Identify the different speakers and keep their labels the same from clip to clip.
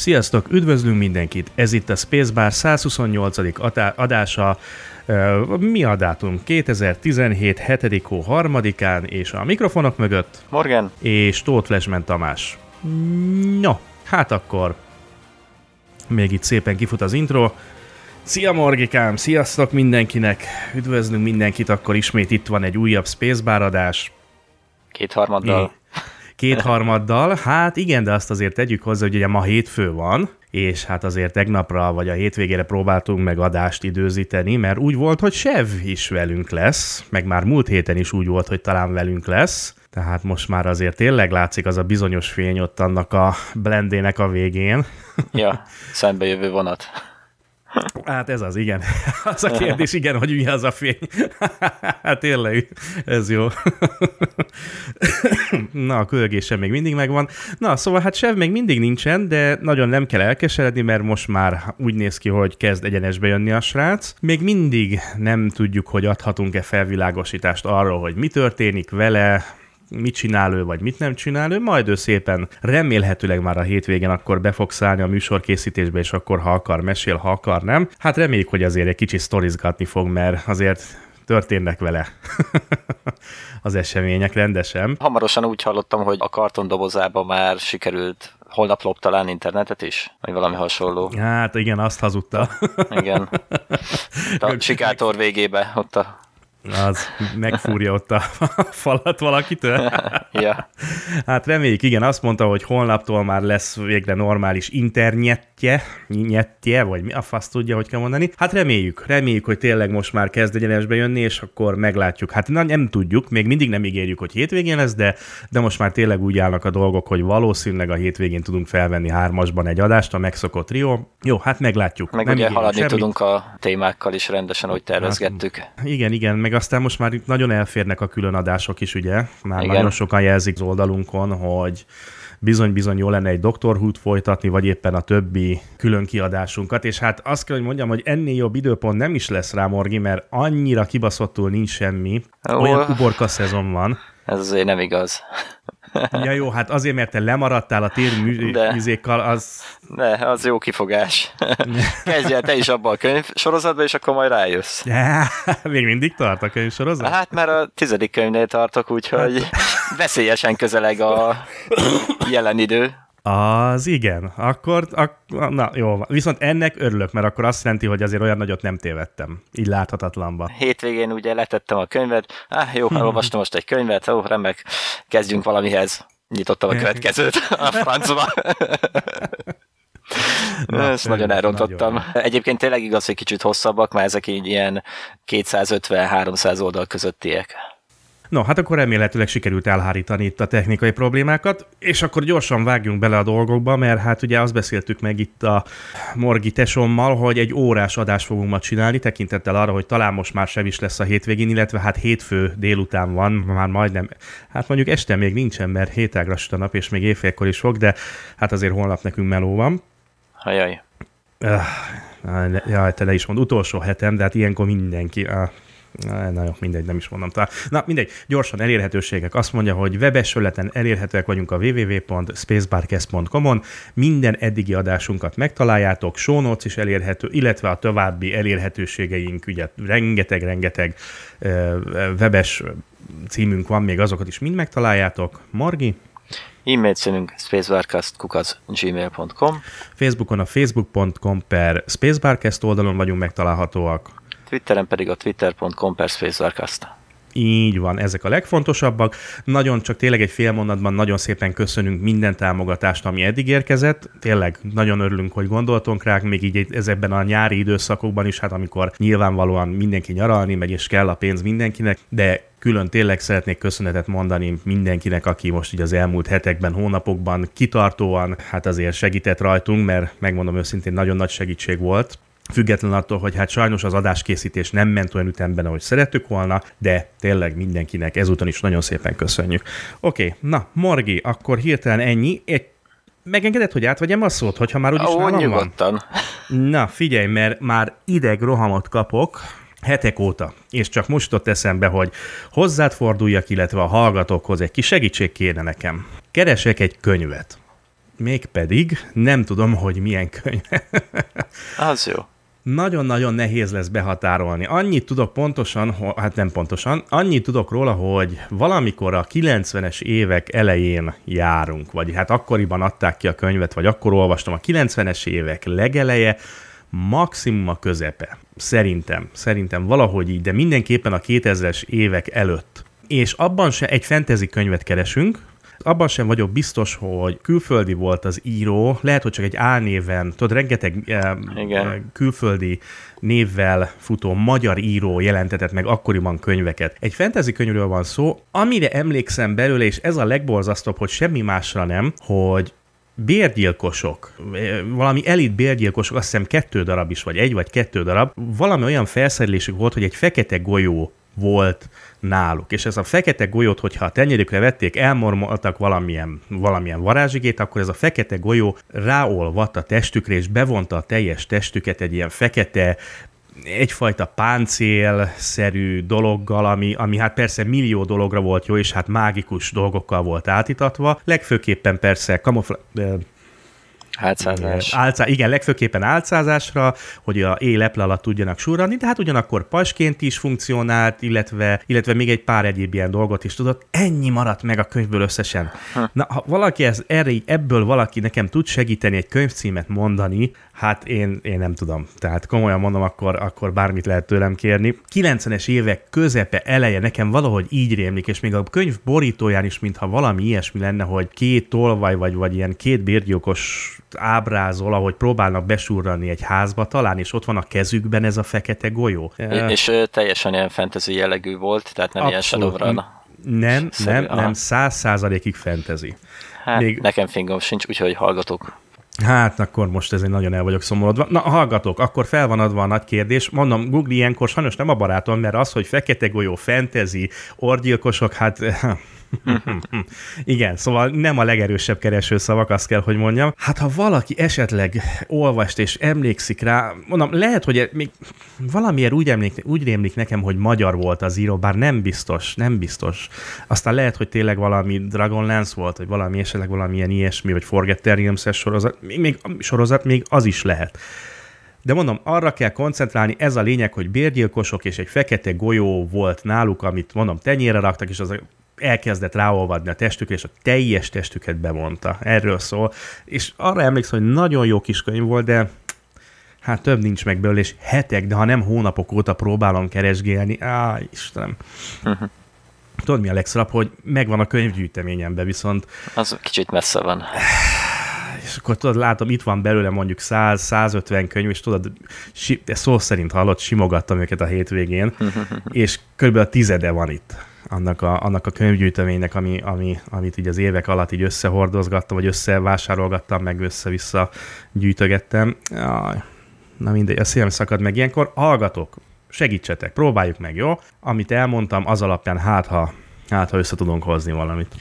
Speaker 1: Sziasztok, üdvözlünk mindenkit! Ez itt a Spacebar 128. adása. Mi a dátum? 2017. 7. hó 3-án, és a mikrofonok mögött
Speaker 2: Morgan
Speaker 1: és Tóth Flashman Tamás. No, hát akkor még itt szépen kifut az intro. Szia Morgikám, sziasztok mindenkinek! Üdvözlünk mindenkit, akkor ismét itt van egy újabb Spacebar adás.
Speaker 2: Kétharmaddal.
Speaker 1: Kétharmaddal, hát igen, de azt azért tegyük hozzá, hogy ugye ma hétfő van, és hát azért tegnapra vagy a hétvégére próbáltunk meg adást időzíteni, mert úgy volt, hogy Sev is velünk lesz, meg már múlt héten is úgy volt, hogy talán velünk lesz, tehát most már azért tényleg látszik az a bizonyos fény ott annak a blendének a végén.
Speaker 2: Ja, jövő vonat.
Speaker 1: Hát ez az, igen. Az a kérdés, igen, hogy mi az a fény. Hát tényleg, ez jó. Na, a kölgése még mindig megvan. Na, szóval hát sev még mindig nincsen, de nagyon nem kell elkeseredni, mert most már úgy néz ki, hogy kezd egyenesbe jönni a srác. Még mindig nem tudjuk, hogy adhatunk-e felvilágosítást arról, hogy mi történik vele, mit csinál ő, vagy mit nem csinál ő, majd ő szépen remélhetőleg már a hétvégen akkor be fog szállni a műsorkészítésbe, és akkor ha akar, mesél, ha akar, nem. Hát reméljük, hogy azért egy kicsit sztorizgatni fog, mert azért történnek vele az események rendesen.
Speaker 2: Hamarosan úgy hallottam, hogy a karton dobozába már sikerült holnap lop talán internetet is, vagy valami hasonló.
Speaker 1: Hát igen, azt hazudta.
Speaker 2: igen. A sikátor végébe, ott a
Speaker 1: az megfúrja ott a falat valakitől.
Speaker 2: ja.
Speaker 1: Hát reméljük, igen, azt mondta, hogy holnaptól már lesz végre normális internetje, nyetje, vagy mi a fasz tudja, hogy kell mondani. Hát reméljük, reméljük, hogy tényleg most már kezd egyenesbe jönni, és akkor meglátjuk. Hát na, nem tudjuk, még mindig nem ígérjük, hogy hétvégén lesz, de, de most már tényleg úgy állnak a dolgok, hogy valószínűleg a hétvégén tudunk felvenni hármasban egy adást, a megszokott trió. Jó, hát meglátjuk.
Speaker 2: Meg nem ugye haladni semmit. tudunk a témákkal is rendesen, hogy tervezgettük. Hát,
Speaker 1: igen, igen, meg aztán most már nagyon elférnek a külön adások is, ugye? Már Igen. nagyon sokan jelzik az oldalunkon, hogy bizony-bizony jó lenne egy Doctor Who-t folytatni, vagy éppen a többi külön kiadásunkat, és hát azt kell, hogy mondjam, hogy ennél jobb időpont nem is lesz rá, Morgi, mert annyira kibaszottul nincs semmi, olyan uborka szezon van.
Speaker 2: Ez azért nem igaz.
Speaker 1: Ja jó, hát azért, mert te lemaradtál a térműzékkal, az...
Speaker 2: Ne, az jó kifogás. Kezdj el te is abba a könyv sorozatba, és akkor majd rájössz.
Speaker 1: Ja, még mindig tart a könyv sorozat?
Speaker 2: Hát már a tizedik könyvnél tartok, úgyhogy veszélyesen közeleg a jelen idő.
Speaker 1: Az igen, akkor, ak, na jó, viszont ennek örülök, mert akkor azt jelenti, hogy azért olyan nagyot nem tévedtem, így láthatatlanba.
Speaker 2: Hétvégén ugye letettem a könyvet, ah, jó, elolvastam most egy könyvet, ó, remek, kezdjünk valamihez. Nyitottam a következőt a francba. Na, Ezt nagyon elrontottam. Nagyon. Egyébként tényleg igaz, hogy kicsit hosszabbak, mert ezek így ilyen 250-300 oldal közöttiek.
Speaker 1: No, hát akkor remélhetőleg sikerült elhárítani itt a technikai problémákat, és akkor gyorsan vágjunk bele a dolgokba, mert hát ugye azt beszéltük meg itt a Morgi tesommal, hogy egy órás adást fogunk ma csinálni, tekintettel arra, hogy talán most már sem is lesz a hétvégén, illetve hát hétfő délután van, már majdnem, hát mondjuk este még nincsen, mert hétágra a nap, és még éjfélkor is fog, de hát azért holnap nekünk meló van.
Speaker 2: Ajaj.
Speaker 1: Uh, jaj, te le is mond, utolsó hetem, de hát ilyenkor mindenki, Na jó, mindegy, nem is mondom talán. Na mindegy, gyorsan elérhetőségek. Azt mondja, hogy webes felületen elérhetőek vagyunk a www.spacebarcast.com-on. Minden eddigi adásunkat megtaláljátok, show notes is elérhető, illetve a további elérhetőségeink, ugye rengeteg-rengeteg webes címünk van, még azokat is mind megtaláljátok. Margi?
Speaker 2: E-mail címünk spacebarcast.gmail.com
Speaker 1: Facebookon a facebook.com per spacebarcast oldalon vagyunk megtalálhatóak.
Speaker 2: Twitteren pedig a twitter.com per.
Speaker 1: Így van, ezek a legfontosabbak. Nagyon csak tényleg egy fél mondatban nagyon szépen köszönünk minden támogatást, ami eddig érkezett. Tényleg nagyon örülünk, hogy gondoltunk rá, még így ezekben a nyári időszakokban is, hát amikor nyilvánvalóan mindenki nyaralni megy, és kell a pénz mindenkinek, de külön tényleg szeretnék köszönetet mondani mindenkinek, aki most így az elmúlt hetekben, hónapokban kitartóan, hát azért segített rajtunk, mert megmondom őszintén, nagyon nagy segítség volt független attól, hogy hát sajnos az adáskészítés nem ment olyan ütemben, ahogy szerettük volna, de tényleg mindenkinek ezúton is nagyon szépen köszönjük. Oké, okay, na, Morgi, akkor hirtelen ennyi. Egy megengedett, hogy átvegyem a szót, hogyha már úgyis
Speaker 2: Ó,
Speaker 1: nálam van?
Speaker 2: nyugodtan.
Speaker 1: Na, figyelj, mert már ideg rohamot kapok hetek óta, és csak most ott eszembe, hogy hozzád forduljak, illetve a hallgatókhoz egy kis segítség kéne nekem. Keresek egy könyvet. Mégpedig nem tudom, hogy milyen könyv.
Speaker 2: Az jó.
Speaker 1: Nagyon-nagyon nehéz lesz behatárolni. Annyit tudok pontosan, hát nem pontosan, annyit tudok róla, hogy valamikor a 90-es évek elején járunk, vagy hát akkoriban adták ki a könyvet, vagy akkor olvastam a 90-es évek legeleje, maximum a közepe. Szerintem, szerintem valahogy így, de mindenképpen a 2000-es évek előtt. És abban se egy fantasy könyvet keresünk, abban sem vagyok biztos, hogy külföldi volt az író, lehet, hogy csak egy álnéven, tudod, rengeteg eh,
Speaker 2: Igen.
Speaker 1: külföldi névvel futó magyar író jelentetett meg akkoriban könyveket. Egy fantasy könyvről van szó, amire emlékszem belőle, és ez a legborzasztóbb, hogy semmi másra nem, hogy bérgyilkosok, eh, valami elit bérgyilkosok, azt hiszem kettő darab is, vagy egy vagy kettő darab, valami olyan felszerelésük volt, hogy egy fekete golyó volt náluk. És ez a fekete golyót, hogyha a tenyerükre vették, elmormoltak valamilyen, valamilyen varázsigét, akkor ez a fekete golyó ráolvadt a testükre, és bevonta a teljes testüket egy ilyen fekete, egyfajta páncélszerű dologgal, ami, ami hát persze millió dologra volt jó, és hát mágikus dolgokkal volt átítatva. Legfőképpen persze kamufla... ö,
Speaker 2: Hátszázás.
Speaker 1: Álcá, igen, legfőképpen álcázásra, hogy a éleple alatt tudjanak surranni, de hát ugyanakkor pasként is funkcionált, illetve, illetve még egy pár egyéb ilyen dolgot is tudott. Ennyi maradt meg a könyvből összesen. Na, ha valaki ez, erre, ebből valaki nekem tud segíteni egy könyvcímet mondani, hát én, én nem tudom. Tehát komolyan mondom, akkor, akkor bármit lehet tőlem kérni. 90-es évek közepe, eleje nekem valahogy így rémlik, és még a könyv borítóján is, mintha valami ilyesmi lenne, hogy két tolvaj, vagy, vagy ilyen két bérgyilkos ábrázol, ahogy próbálnak besurrani egy házba talán, és ott van a kezükben ez a fekete golyó.
Speaker 2: És ö, teljesen ilyen fantasy jellegű volt, tehát nem ilyen
Speaker 1: Abszolút.
Speaker 2: Shadowrun.
Speaker 1: Nem, nem, nem, száz százalékig fantasy.
Speaker 2: Hát,
Speaker 1: Még...
Speaker 2: nekem fingom sincs, úgyhogy hallgatok.
Speaker 1: Hát akkor most ezért nagyon el vagyok szomorodva. Na, hallgatok, akkor fel van adva a nagy kérdés. Mondom, Google ilyenkor sajnos nem a barátom, mert az, hogy fekete golyó, fantasy, orgyilkosok, hát igen, szóval nem a legerősebb keresőszavak, azt kell, hogy mondjam. Hát ha valaki esetleg olvast és emlékszik rá, mondom, lehet, hogy még valamiért úgy, emlék, úgy rémlik nekem, hogy magyar volt az író, bár nem biztos, nem biztos. Aztán lehet, hogy tényleg valami Dragonlance volt, vagy valami esetleg valamilyen ilyesmi, vagy Forgotten Realms-es sorozat, még, még, sorozat, még az is lehet. De mondom, arra kell koncentrálni, ez a lényeg, hogy bérgyilkosok és egy fekete golyó volt náluk, amit mondom, tenyérre raktak, és az elkezdett ráolvadni a testükre, és a teljes testüket bevonta. Erről szól. És arra emlékszem, hogy nagyon jó kis könyv volt, de hát több nincs meg belőle, és hetek, de ha nem hónapok óta próbálom keresgélni, á, Istenem. Tudod, mi a legszarabb, hogy megvan a könyvgyűjteményemben, viszont
Speaker 2: Az kicsit messze van.
Speaker 1: és akkor tudod, látom, itt van belőle mondjuk 100-150 könyv, és tudod, si, szó szerint hallott, simogattam őket a hétvégén, és kb. a tizede van itt annak a, annak a könyvgyűjteménynek, ami, ami, amit így az évek alatt így összehordozgattam, vagy összevásárolgattam, meg össze-vissza gyűjtögettem. Jaj, na mindegy, a szívem szakad meg ilyenkor. Hallgatok, segítsetek, próbáljuk meg, jó? Amit elmondtam, az alapján hát ha, hát, ha össze tudunk hozni valamit.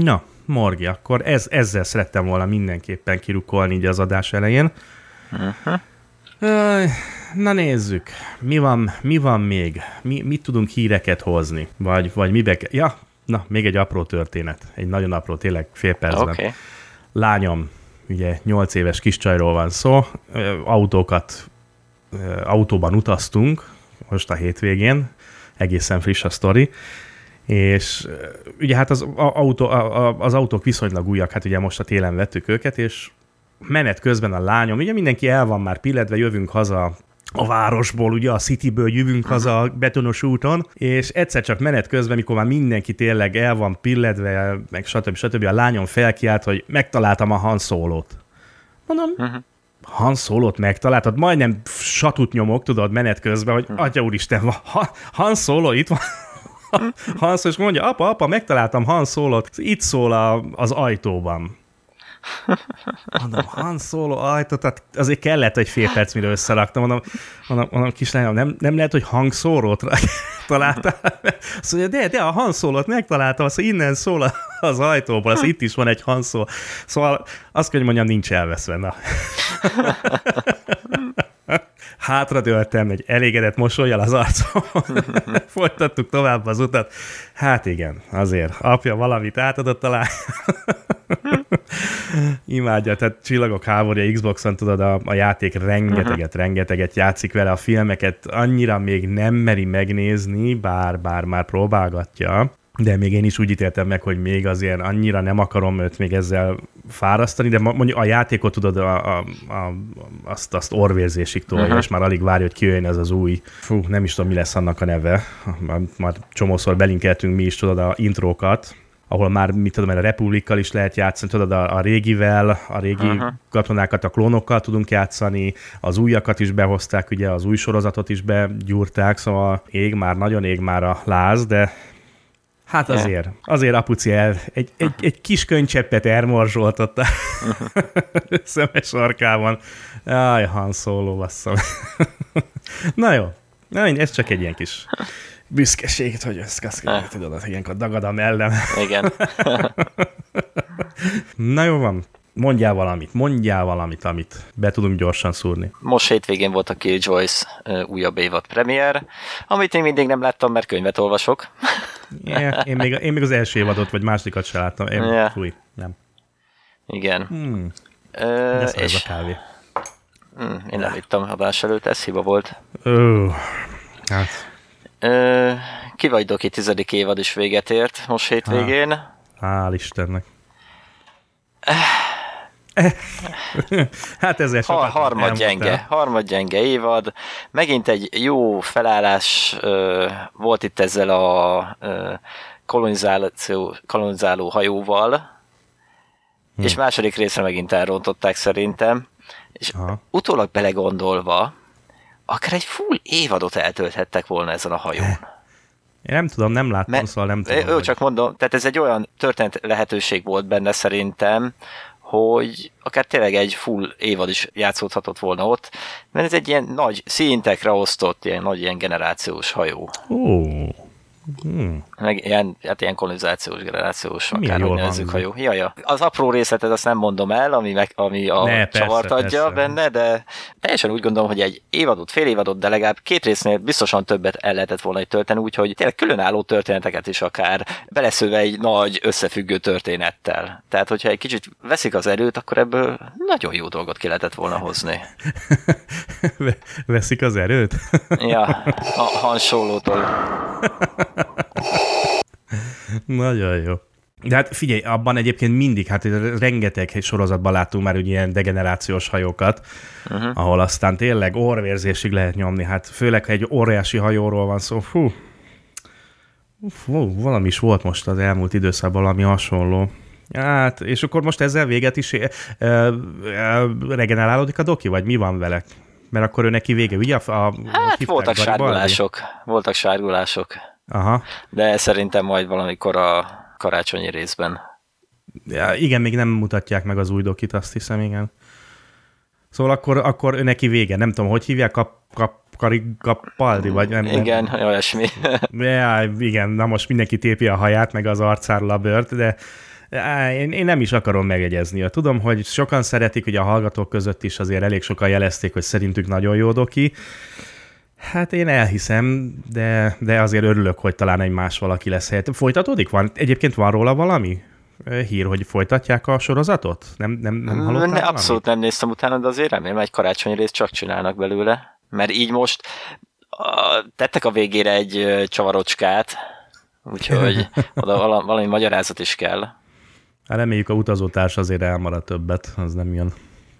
Speaker 1: Na, Morgi, akkor ez, ezzel szerettem volna mindenképpen kirukkolni így az adás elején. Öj, Na nézzük, mi van, mi van még? Mi, mit tudunk híreket hozni? Vagy, vagy mibe ke- Ja, na, még egy apró történet. Egy nagyon apró, tényleg fél percben.
Speaker 2: Okay.
Speaker 1: Lányom, ugye 8 éves kiscsajról van szó, autókat, autóban utaztunk most a hétvégén, egészen friss a sztori, és ugye hát az, autó, az autók viszonylag újak, hát ugye most a télen vettük őket, és menet közben a lányom, ugye mindenki el van már pilledve, jövünk haza a városból, ugye a cityből jövünk haza a betonos úton, és egyszer csak menet közben, mikor már mindenki tényleg el van pilledve, meg stb. stb. a lányom felkiált, hogy megtaláltam a Han Solo-t. Mondom, uh-huh. Han Solo-t megtaláltad, majdnem satut nyomok, tudod, menet közben, hogy atya úristen, ha, Han Solo itt van. Han Solo, és mondja, apa, apa, megtaláltam Han Solo-t, itt szól a, az ajtóban. Mondom, Han Solo ajtót, tehát azért kellett egy fél perc, mire összeraktam. Mondom, mondom, mondom kislányom, nem, nem lehet, hogy Hang Solo-t találtál? Azt mondja, de, de a Han Solo-t megtaláltam, azt innen szól az ajtóból, az itt is van egy Han Solo. Szóval azt kell, hogy mondjam, nincs elveszve. Na. Hátradőltem egy elégedett mosolyjal az arcom. Folytattuk tovább az utat. Hát igen, azért. Apja valamit átadott talán. Imádja, tehát Csillagok háborúja Xboxon, tudod, a, a játék rengeteget, uh-huh. rengeteget játszik vele, a filmeket annyira még nem meri megnézni, bár, bár már próbálgatja de még én is úgy ítéltem meg, hogy még azért annyira nem akarom őt még ezzel fárasztani, de mondjuk a játékot tudod, a, a, a, azt, azt orvérzésig tolja, uh-huh. és már alig várja, hogy kijöjjön ez az új, fú, nem is tudom, mi lesz annak a neve, már, már csomószor belinkeltünk mi is, tudod, a intrókat, ahol már, mit tudom, a Republikkal is lehet játszani, tudod, a, a régivel, a régi uh-huh. katonákat a klónokkal tudunk játszani, az újakat is behozták, ugye az új sorozatot is begyúrták, szóval ég már, nagyon ég már a láz, de Hát azért, azért apuci el egy, egy, egy kis könycseppet elmorzsoltott a szemes sarkában. Jaj, Han Solo, basszom. Na jó, Na, ez csak egy ilyen kis büszkeség, hogy azt kell, tudod, ilyenkor dagad a mellem.
Speaker 2: Igen.
Speaker 1: Na jó van, mondjál valamit, mondjál valamit, amit be tudunk gyorsan szúrni.
Speaker 2: Most hétvégén volt a Killjoys újabb évad premier, amit én mindig nem láttam, mert könyvet olvasok.
Speaker 1: yeah, én, még, én még az első évadot, vagy másodikat sem láttam. Én, yeah. fúj, nem.
Speaker 2: Igen.
Speaker 1: Hmm. És... ez a kávé.
Speaker 2: Hmm, én nem ittam adás előtt, ez hiba volt.
Speaker 1: Ö, hát.
Speaker 2: Uh, ki vagy Doki tizedik évad is véget ért most hétvégén. Há,
Speaker 1: hál' Istennek. hát ezért
Speaker 2: sokat ha, harmad gyenge, harmad gyenge évad. Megint egy jó felállás uh, volt itt ezzel a uh, kolonizáció, kolonizáló hajóval, hm. és második részre megint elrontották szerintem. És Aha. utólag belegondolva, akár egy full évadot eltölthettek volna ezen a hajón.
Speaker 1: Én nem tudom, nem láttam, Mert, szóval nem tudom.
Speaker 2: Jó, csak mondom, tehát ez egy olyan történet lehetőség volt benne szerintem, hogy akár tényleg egy full évad is játszódhatott volna ott, mert ez egy ilyen nagy szintekre osztott, ilyen nagy ilyen generációs hajó.
Speaker 1: Oh.
Speaker 2: Hmm. Meg ilyen, hát ilyen kolonizációs, generációs, akár nevezzük hajó. Ja, ja. Az apró részletet azt nem mondom el, ami, meg, ami a ne, csavart persze, adja persze. benne, de teljesen úgy gondolom, hogy egy évadot, fél évadot, de legalább két résznél biztosan többet el lehetett volna egy tölteni, úgyhogy tényleg különálló történeteket is akár beleszőve egy nagy összefüggő történettel. Tehát, hogyha egy kicsit veszik az erőt, akkor ebből nagyon jó dolgot ki lehetett volna hozni.
Speaker 1: veszik az erőt?
Speaker 2: ja, a Han Solo-tól.
Speaker 1: Nagyon jó. De hát figyelj, abban egyébként mindig, hát rengeteg sorozatban láttunk már ugye ilyen degenerációs hajókat, uh-huh. ahol aztán tényleg orvérzésig lehet nyomni, hát főleg, ha egy óriási hajóról van szó, fú, fú valami is volt most az elmúlt időszakban, valami hasonló. Hát, és akkor most ezzel véget is e, e, regenerálódik a doki, vagy mi van vele? Mert akkor ő neki vége, ugye? A, a,
Speaker 2: hát voltak sárgulások, voltak sárgulások.
Speaker 1: Aha.
Speaker 2: De szerintem majd valamikor a karácsonyi részben.
Speaker 1: Ja, igen, még nem mutatják meg az új dokit, azt hiszem, igen. Szóval akkor, akkor neki vége. Nem tudom, hogy hívják, kap, kap, Kapaldi, vagy nem?
Speaker 2: Igen, nem. olyasmi.
Speaker 1: ja, igen, na most mindenki tépi a haját, meg az arcáról a bört, de én, én nem is akarom megjegyezni. Tudom, hogy sokan szeretik, hogy a hallgatók között is azért elég sokan jelezték, hogy szerintük nagyon jó doki. Hát én elhiszem, de, de azért örülök, hogy talán egy más valaki lesz helyett. Folytatódik? Van? Egyébként van róla valami? hír, hogy folytatják a sorozatot? Nem, nem, nem hallottál ne,
Speaker 2: Abszolút nem néztem utána, de azért remélem, egy karácsonyi részt csak csinálnak belőle. Mert így most a, tettek a végére egy csavarocskát, úgyhogy oda valami magyarázat is kell.
Speaker 1: Hát reméljük a utazótárs azért elmarad többet, az nem jön.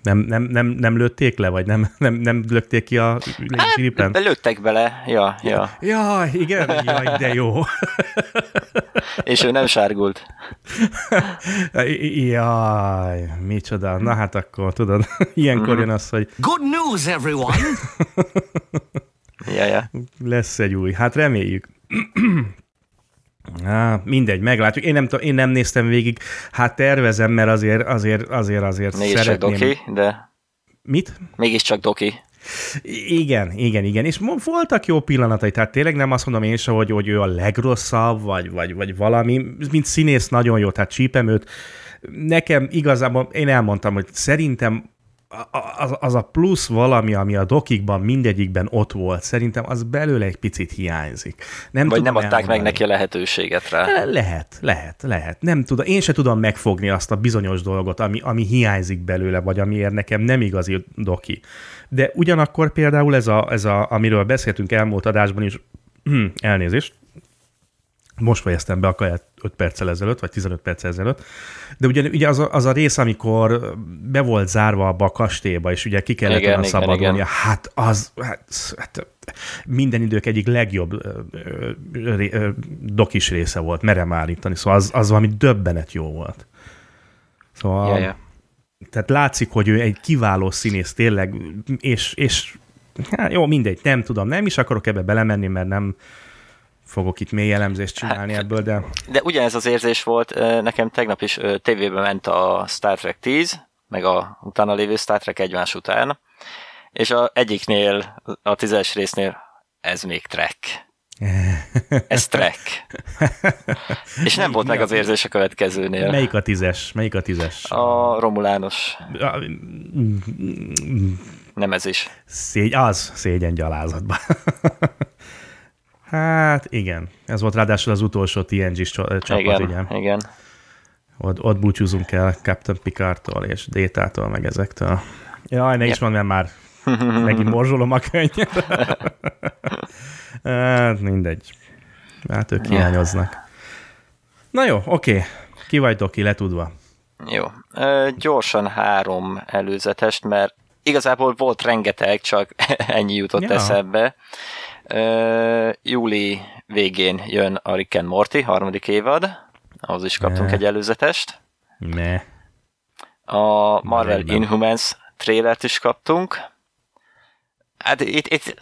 Speaker 1: Nem, nem, nem, nem lőtték le, vagy nem, nem, nem lökték ki a
Speaker 2: zsiripen? Hát, lőttek bele, ja, ja.
Speaker 1: Ja, igen, jaj, de jó.
Speaker 2: És ő nem sárgult.
Speaker 1: Jaj, micsoda. Na hát akkor tudod, ilyenkor jön az, hogy
Speaker 3: Good news, everyone!
Speaker 2: ja, ja.
Speaker 1: Lesz egy új. Hát reméljük. Á, mindegy, meglátjuk. Én nem, én nem néztem végig. Hát tervezem, mert azért, azért, azért, azért
Speaker 2: Mégis szeretném... doki, de...
Speaker 1: Mit?
Speaker 2: Mégiscsak doki.
Speaker 1: Igen, igen, igen. És voltak jó pillanatai, tehát tényleg nem azt mondom én sem, hogy, hogy ő a legrosszabb, vagy, vagy, vagy valami. Mint színész nagyon jó, tehát csípem őt. Nekem igazából, én elmondtam, hogy szerintem az, az a plusz valami, ami a dokikban mindegyikben ott volt, szerintem az belőle egy picit hiányzik.
Speaker 2: Nem Vagy nem adták elmondani. meg neki a lehetőséget rá.
Speaker 1: Lehet, lehet, lehet. Nem tudom, én se tudom megfogni azt a bizonyos dolgot, ami, ami hiányzik belőle, vagy amiért nekem nem igazi doki. De ugyanakkor például ez, a, ez a, amiről beszéltünk elmúlt adásban is, elnézést, most fejeztem be a kaját 5 perccel ezelőtt, vagy 15 perccel ezelőtt, de ugye, ugye az, a, az a rész, amikor be volt zárva abba a kastélyba, és ugye ki kellett igen, szabadulni, igen. hát az hát, hát, minden idők egyik legjobb ö, ö, ö, dokis része volt, merem állítani, szóval az, az valami döbbenet jó volt. Szóval, ja, ja. tehát látszik, hogy ő egy kiváló színész tényleg, és, és hát jó, mindegy, nem tudom, nem is akarok ebbe belemenni, mert nem, fogok itt mély elemzést csinálni hát, ebből, de...
Speaker 2: De ugyanez az érzés volt, nekem tegnap is tévében ment a Star Trek 10, meg a utána lévő Star Trek egymás után, és a egyiknél, a tízes résznél ez még Trek. Ez Trek. és nem volt meg az érzés a következőnél.
Speaker 1: Melyik a tízes? Melyik a tízes?
Speaker 2: A Romulános. Nem ez is.
Speaker 1: Szégy, az szégyen gyalázatban. Hát igen, ez volt ráadásul az utolsó TNG-s csapat,
Speaker 2: igen,
Speaker 1: ugye?
Speaker 2: Igen,
Speaker 1: Ott, ott búcsúzunk el Captain Picardtól és Détától, meg ezektől. Jaj, ne is mondd, mert már megint morzsolom a könnyet. hát mindegy. Hát ők hiányoznak. Na jó, oké. Ki vagy Doki, letudva?
Speaker 2: Jó. Ö, gyorsan három előzetest, mert igazából volt rengeteg, csak ennyi jutott ja. eszembe. Júli végén jön a Rick and Morty harmadik évad, ahhoz is kaptunk ne. egy előzetest.
Speaker 1: Ne.
Speaker 2: A Marvel ne, Inhumans trailert is kaptunk. Hát itt, itt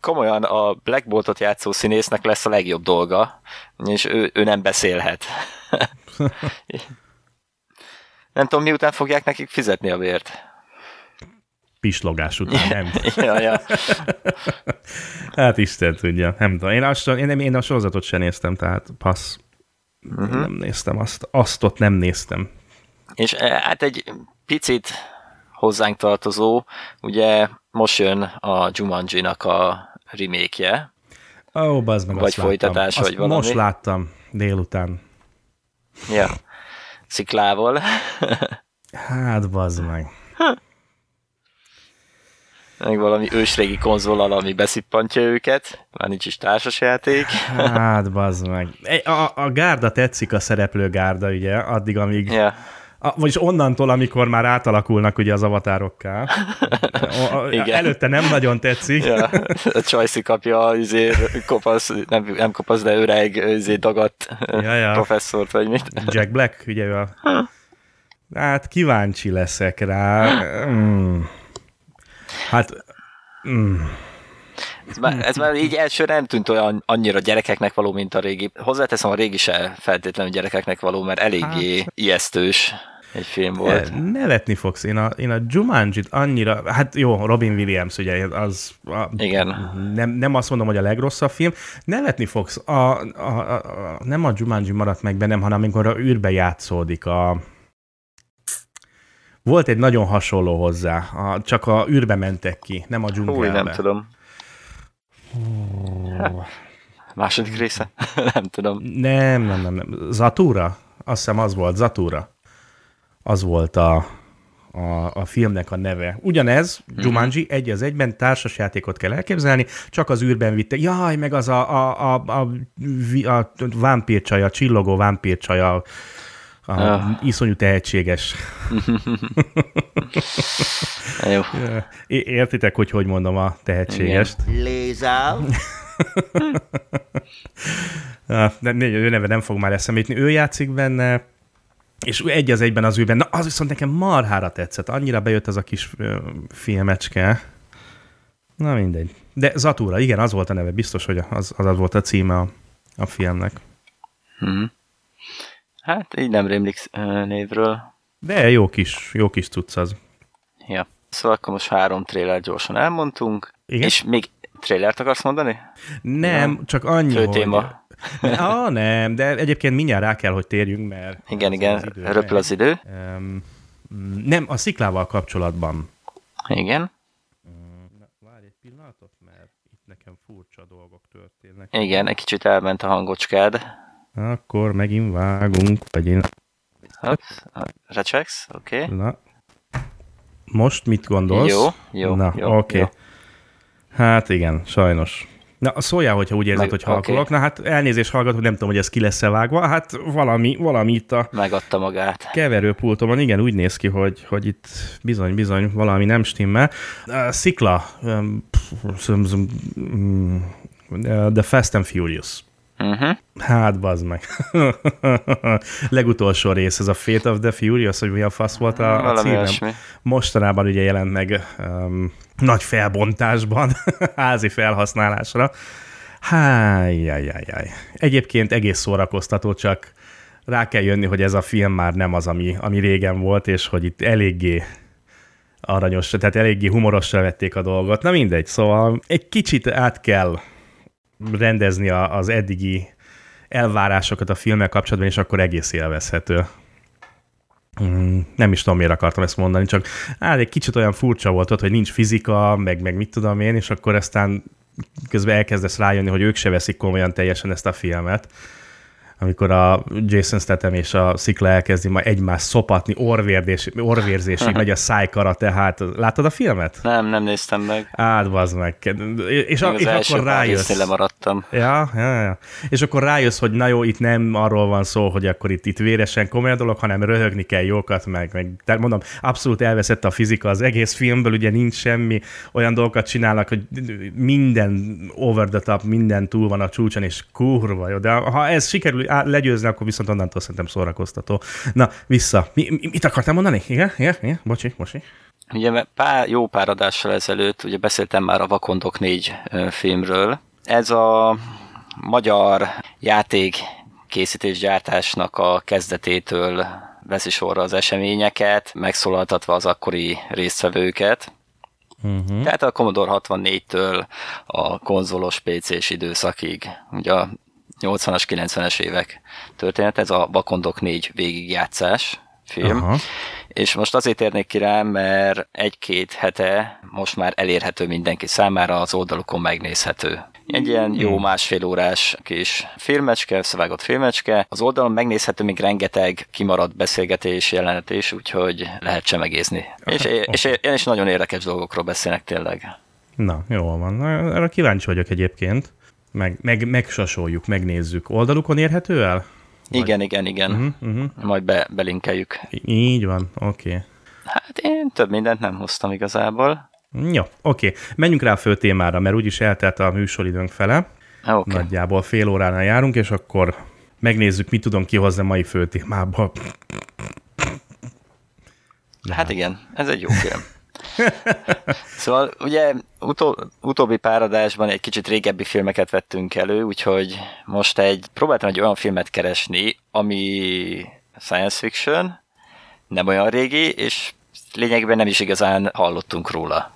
Speaker 2: komolyan a Black Boltot játszó színésznek lesz a legjobb dolga, és ő, ő nem beszélhet. nem tudom, miután fogják nekik fizetni a vért
Speaker 1: pislogás után, nem?
Speaker 2: ja, ja.
Speaker 1: hát Isten tudja, nem tudom. Én, azt, én, én a sorozatot sem néztem, tehát passz. Uh-huh. Nem néztem azt. Azt ott nem néztem.
Speaker 2: És eh, hát egy picit hozzánk tartozó, ugye most jön a Jumanji-nak a remake-je.
Speaker 1: Ó, oh, bazd meg,
Speaker 2: Vagy folytatás,
Speaker 1: vagy
Speaker 2: valami.
Speaker 1: Most láttam délután.
Speaker 2: Ja, sziklával.
Speaker 1: hát, bazd meg
Speaker 2: meg valami ősrégi konzolal, ami beszippantja őket, már nincs is társasjáték.
Speaker 1: Hát, bazd meg. A, a gárda tetszik, a szereplő gárda, ugye, addig, amíg... Yeah. A, vagyis onnantól, amikor már átalakulnak ugye az avatárokká. Igen. Előtte nem nagyon tetszik. Ja,
Speaker 2: a Csajci kapja az kopasz, nem, nem kopasz, de öreg izé dagadt ja, ja. professzort, vagy mit.
Speaker 1: Jack Black, ugye ő a... Hát kíváncsi leszek rá. Mm. Hát... Mm.
Speaker 2: Ez már, ez már így elsőre nem tűnt olyan annyira gyerekeknek való, mint a régi. Hozzáteszem, a régi se feltétlenül gyerekeknek való, mert eléggé hát, ijesztős egy film volt.
Speaker 1: Nevetni fogsz. Én a, én a Jumanji-t annyira, hát jó, Robin Williams, ugye, az a,
Speaker 2: Igen.
Speaker 1: Nem, nem azt mondom, hogy a legrosszabb film. Nevetni fogsz. A, a, a, a, nem a Jumanji maradt meg bennem, hanem amikor a űrbe játszódik a, volt egy nagyon hasonló hozzá, a, csak a űrbe mentek ki, nem a dzsungelbe.
Speaker 2: Új, nem tudom. Oh. Második része? nem tudom.
Speaker 1: Nem, nem, nem, nem. Zatura? Azt hiszem az volt, Zatura. Az volt a, a, a filmnek a neve. Ugyanez, mm-hmm. Jumanji, egy az egyben társasjátékot kell elképzelni, csak az űrben vitte. Jaj, meg az a, a, a, a, a, a vámpírcsaja, a csillogó vámpírcsaja, a ja. iszonyú tehetséges.
Speaker 2: Jó.
Speaker 1: Értitek, hogy hogy mondom a tehetségest?
Speaker 2: Lézál.
Speaker 1: ő neve nem fog már eszembe jutni. Ő játszik benne, és egy az egyben az űrben. Na, az viszont nekem marhára tetszett. Annyira bejött az a kis filmecske. Na mindegy. De Zatura, igen, az volt a neve. Biztos, hogy az az, az volt a címe a, a filmnek.
Speaker 2: Mm-hmm. Hát így nem rémlik névről.
Speaker 1: De jó kis, jó kis tudsz az.
Speaker 2: Ja. Szóval akkor most három trailer gyorsan elmondtunk. Igen? És még trailert akarsz mondani?
Speaker 1: Nem, ja. csak annyi, Fő téma. hogy... ah, nem, de egyébként mindjárt rá kell, hogy térjünk, mert...
Speaker 2: Igen, igen, az idő, röpül az idő. Um,
Speaker 1: nem, a sziklával kapcsolatban.
Speaker 2: Igen.
Speaker 1: Na, várj egy pillanatot, mert itt nekem furcsa dolgok történnek.
Speaker 2: Igen, egy kicsit elment a hangocskád.
Speaker 1: Akkor megint vágunk, vagy én...
Speaker 2: Recsegsz? Oké. Okay. Na.
Speaker 1: Most mit gondolsz?
Speaker 2: Jó, jó,
Speaker 1: Na,
Speaker 2: jó.
Speaker 1: oké. Okay. Hát igen, sajnos. Na, szóljál, hogyha úgy érzed, Meg, hogy halkolok. Okay. Na hát elnézést hallgatok, nem tudom, hogy ez ki lesz-e vágva. Hát valami, valami itt a...
Speaker 2: Megadta magát.
Speaker 1: Keverőpultomon, igen, úgy néz ki, hogy, hogy itt bizony, bizony valami nem stimmel. Uh, szikla. Um, The Fast and Furious. Uh-huh. Hát, bazd meg. Legutolsó rész, ez a Fate of the Furious, hogy mi a fasz volt a, a cím. Mostanában ugye jelent meg um, nagy felbontásban, házi felhasználásra. Hájjájjájjáj. Egyébként egész szórakoztató, csak rá kell jönni, hogy ez a film már nem az, ami, ami régen volt, és hogy itt eléggé aranyos, tehát eléggé humorosra vették a dolgot. Na mindegy, szóval egy kicsit át kell rendezni az eddigi elvárásokat a filmmel kapcsolatban, és akkor egész élvezhető. Mm, nem is tudom, miért akartam ezt mondani, csak á, egy kicsit olyan furcsa volt ott, hogy nincs fizika, meg, meg mit tudom én, és akkor aztán közben elkezdesz rájönni, hogy ők se veszik komolyan teljesen ezt a filmet amikor a Jason Statham és a szikla elkezdi majd egymást szopatni, orvérdés, orvérzésig megy a szájkara, tehát látod a filmet?
Speaker 2: Nem, nem néztem meg.
Speaker 1: Bazd meg. És, a, és akkor rájössz.
Speaker 2: lemaradtam.
Speaker 1: Ja, ja, ja. És akkor rájössz, hogy na jó, itt nem arról van szó, hogy akkor itt, itt véresen komoly dolog, hanem röhögni kell jókat, meg, meg tehát mondom, abszolút elveszett a fizika az egész filmből, ugye nincs semmi, olyan dolgokat csinálnak, hogy minden over the top, minden túl van a csúcson, és kurva jó. De ha ez sikerül legyőzni, akkor viszont onnantól szerintem szórakoztató. Na, vissza. Mi, mi, mit akartam mondani? Igen? Igen? Igen? Bocsi, bocsi.
Speaker 2: Ugye pár, jó pár adással ezelőtt ugye beszéltem már a Vakondok 4 filmről. Ez a magyar játék készítés gyártásnak a kezdetétől veszi sorra az eseményeket, megszólaltatva az akkori résztvevőket. Uh-huh. Tehát a Commodore 64-től a konzolos PC-s időszakig. Ugye a 80-as, 90-es évek történet, ez a Bakondok 4 végigjátszás film. Aha. És most azért érnék ki rá, mert egy-két hete most már elérhető mindenki számára, az oldalukon megnézhető. Egy ilyen jó hmm. másfél órás kis filmecske, összevágott filmecske. Az oldalon megnézhető még rengeteg kimaradt beszélgetés, jelenet is, úgyhogy lehet csemegézni. És, és, és, és nagyon érdekes dolgokról beszélnek tényleg.
Speaker 1: Na, jó van. Erre kíváncsi vagyok egyébként meg, meg, megsasoljuk, megnézzük. Oldalukon érhető el?
Speaker 2: Vagy? Igen, igen, igen. Uh-huh, uh-huh. Majd be, belinkeljük.
Speaker 1: Így van, oké. Okay.
Speaker 2: Hát én több mindent nem hoztam igazából.
Speaker 1: Jó, oké. Okay. Menjünk rá a fő témára, mert úgyis eltelt a műsoridőnk fele. Okay. Nagyjából fél óránál járunk, és akkor megnézzük, mit tudom kihozni a mai fő témából.
Speaker 2: Hát igen, ez egy jó film. szóval ugye utó, utóbbi páradásban egy kicsit régebbi filmeket vettünk elő, úgyhogy most egy, próbáltam egy olyan filmet keresni, ami science fiction, nem olyan régi, és lényegben nem is igazán hallottunk róla.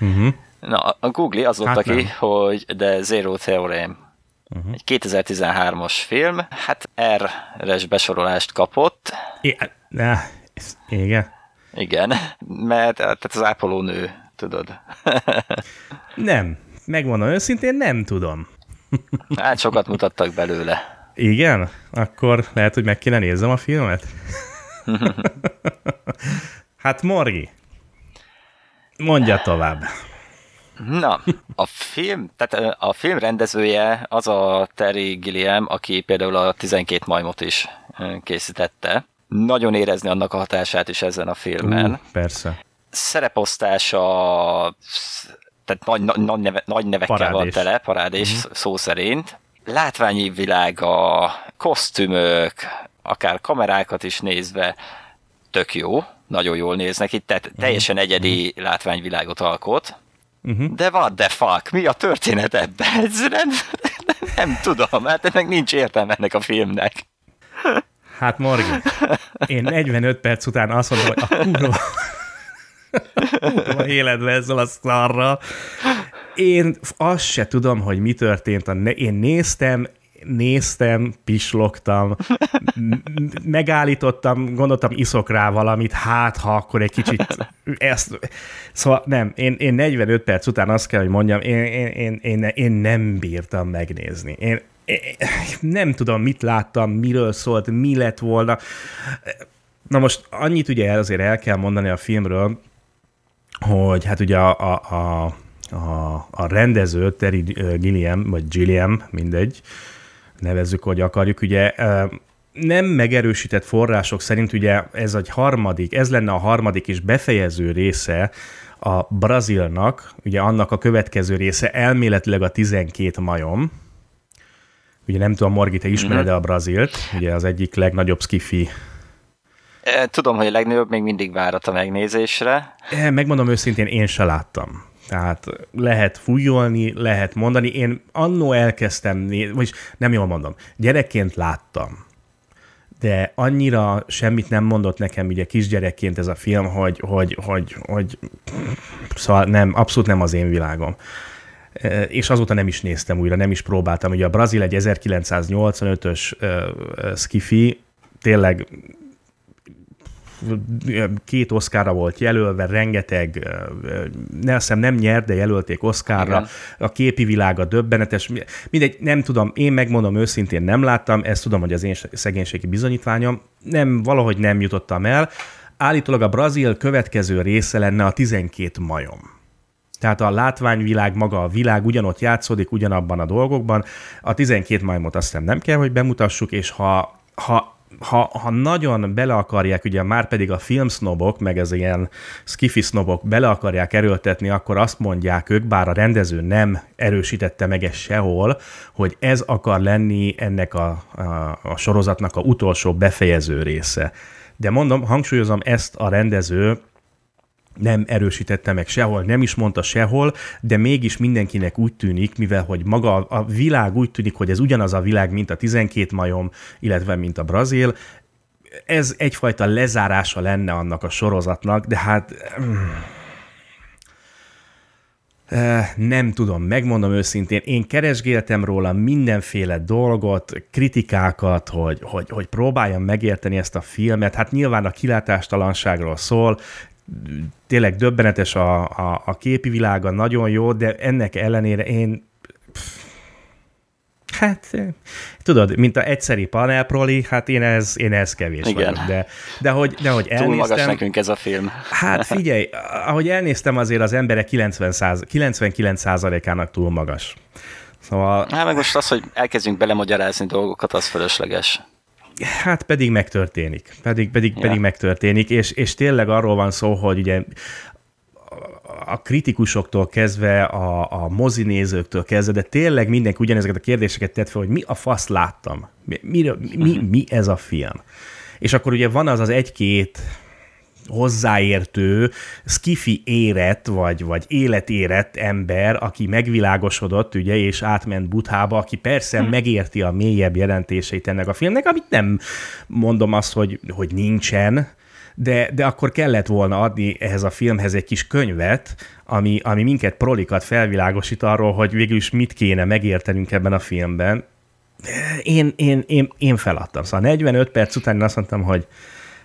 Speaker 2: Uh-huh. Na, a Google az volt hát ki, hogy The Zero Theorem. Uh-huh. Egy 2013-as film, hát R-es besorolást kapott.
Speaker 1: Igen. Igen.
Speaker 2: Igen, mert tehát az ápoló nő, tudod.
Speaker 1: nem, megmondom őszintén, nem tudom.
Speaker 2: hát sokat mutattak belőle.
Speaker 1: Igen? Akkor lehet, hogy meg kéne nézzem a filmet? hát Morgi, mondja tovább.
Speaker 2: Na, a film, tehát a film rendezője az a Terry Gilliam, aki például a 12 majmot is készítette nagyon érezni annak a hatását is ezen a filmen. Uh,
Speaker 1: persze.
Speaker 2: Szereposztása tehát nagy, nagy, neve, nagy nevekkel parádés. van tele, parádés uh-huh. szó szerint. Látványi világa, kosztümök, akár kamerákat is nézve, tök jó, nagyon jól néznek itt, tehát uh-huh. teljesen egyedi uh-huh. látványvilágot alkot. Uh-huh. De what the fuck, mi a történet ebben? Ez nem, Nem tudom, hát ennek nincs értelme ennek a filmnek.
Speaker 1: Hát Morgi, én 45 perc után azt mondom, hogy a kurva, kurva életbe ezzel a szarra. Én azt se tudom, hogy mi történt. Én néztem, néztem, pislogtam, megállítottam, gondoltam, iszok rá valamit, hát ha akkor egy kicsit ezt... Szóval nem, én, én 45 perc után azt kell, hogy mondjam, én, én, én, én, én nem bírtam megnézni. Én nem tudom, mit láttam, miről szólt, mi lett volna. Na most annyit ugye azért el kell mondani a filmről, hogy hát ugye a, a, a, a, a rendező, Terry Gilliam, vagy Gilliam, mindegy, nevezzük, hogy akarjuk, ugye nem megerősített források szerint ugye ez egy harmadik, ez lenne a harmadik és befejező része a Brazilnak, ugye annak a következő része elméletileg a 12 majom, ugye nem tudom, Morgi, te ismered mm-hmm. a Brazilt, ugye az egyik legnagyobb skifi
Speaker 2: Tudom, hogy a legnagyobb még mindig várat a megnézésre.
Speaker 1: Megmondom őszintén, én se láttam. Tehát lehet fújolni, lehet mondani. Én annó elkezdtem, vagy nem jól mondom, gyerekként láttam. De annyira semmit nem mondott nekem ugye kisgyerekként ez a film, hogy, hogy, hogy, hogy szóval nem, abszolút nem az én világom e, és azóta nem is néztem újra, nem is próbáltam. Ugye a Brazil egy 1985-ös uh, skifi, tényleg két oszkára volt jelölve, rengeteg, ne hiszem nem nyert, de jelölték oszkárra, Igen. a képi világa döbbenetes, mindegy, nem tudom, én megmondom őszintén nem láttam, ezt tudom, hogy az én szegénységi bizonyítványom, nem, valahogy nem jutottam el. Állítólag a Brazil következő része lenne a 12 majom. Tehát a látványvilág, maga a világ ugyanott játszódik, ugyanabban a dolgokban. A 12 majmot azt hiszem nem kell, hogy bemutassuk, és ha, ha ha, ha nagyon bele akarják, ugye már pedig a filmsznobok, meg ez ilyen skifi sznobok bele akarják erőltetni, akkor azt mondják ők, bár a rendező nem erősítette meg ezt sehol, hogy ez akar lenni ennek a, a, a sorozatnak a utolsó befejező része. De mondom, hangsúlyozom, ezt a rendező nem erősítette meg sehol, nem is mondta sehol, de mégis mindenkinek úgy tűnik, mivel hogy maga a világ úgy tűnik, hogy ez ugyanaz a világ, mint a 12 majom, illetve mint a brazil, ez egyfajta lezárása lenne annak a sorozatnak, de hát eh, nem tudom, megmondom őszintén, én keresgéltem róla mindenféle dolgot, kritikákat, hogy, hogy, hogy próbáljam megérteni ezt a filmet. Hát nyilván a kilátástalanságról szól, tényleg döbbenetes a, a, a képi világa, nagyon jó, de ennek ellenére én Hát, tudod, mint a egyszeri panelproli, hát én ez, én ez kevés Igen. vagyok, de, de hogy, de hogy elnéztem... Túl magas
Speaker 2: nekünk ez a film.
Speaker 1: Hát figyelj, ahogy elnéztem, azért az emberek 90 99%-ának túl magas. Szóval...
Speaker 2: Hát meg most az, hogy elkezdjünk belemagyarázni dolgokat, az fölösleges.
Speaker 1: Hát pedig megtörténik. Pedig, pedig, ja. pedig megtörténik, és, és tényleg arról van szó, hogy ugye a kritikusoktól kezdve, a, a mozinézőktől kezdve, de tényleg mindenki ugyanezeket a kérdéseket tett fel, hogy mi a fasz láttam? Mi, mi, mi, mi ez a film? És akkor ugye van az az egy-két hozzáértő, skifi érett, vagy, vagy életérett ember, aki megvilágosodott, ugye, és átment Buthába, aki persze hm. megérti a mélyebb jelentéseit ennek a filmnek, amit nem mondom azt, hogy, hogy nincsen, de, de akkor kellett volna adni ehhez a filmhez egy kis könyvet, ami, ami minket prolikat felvilágosít arról, hogy végül is mit kéne megértenünk ebben a filmben. Én, én, én, én feladtam. Szóval 45 perc után én azt mondtam, hogy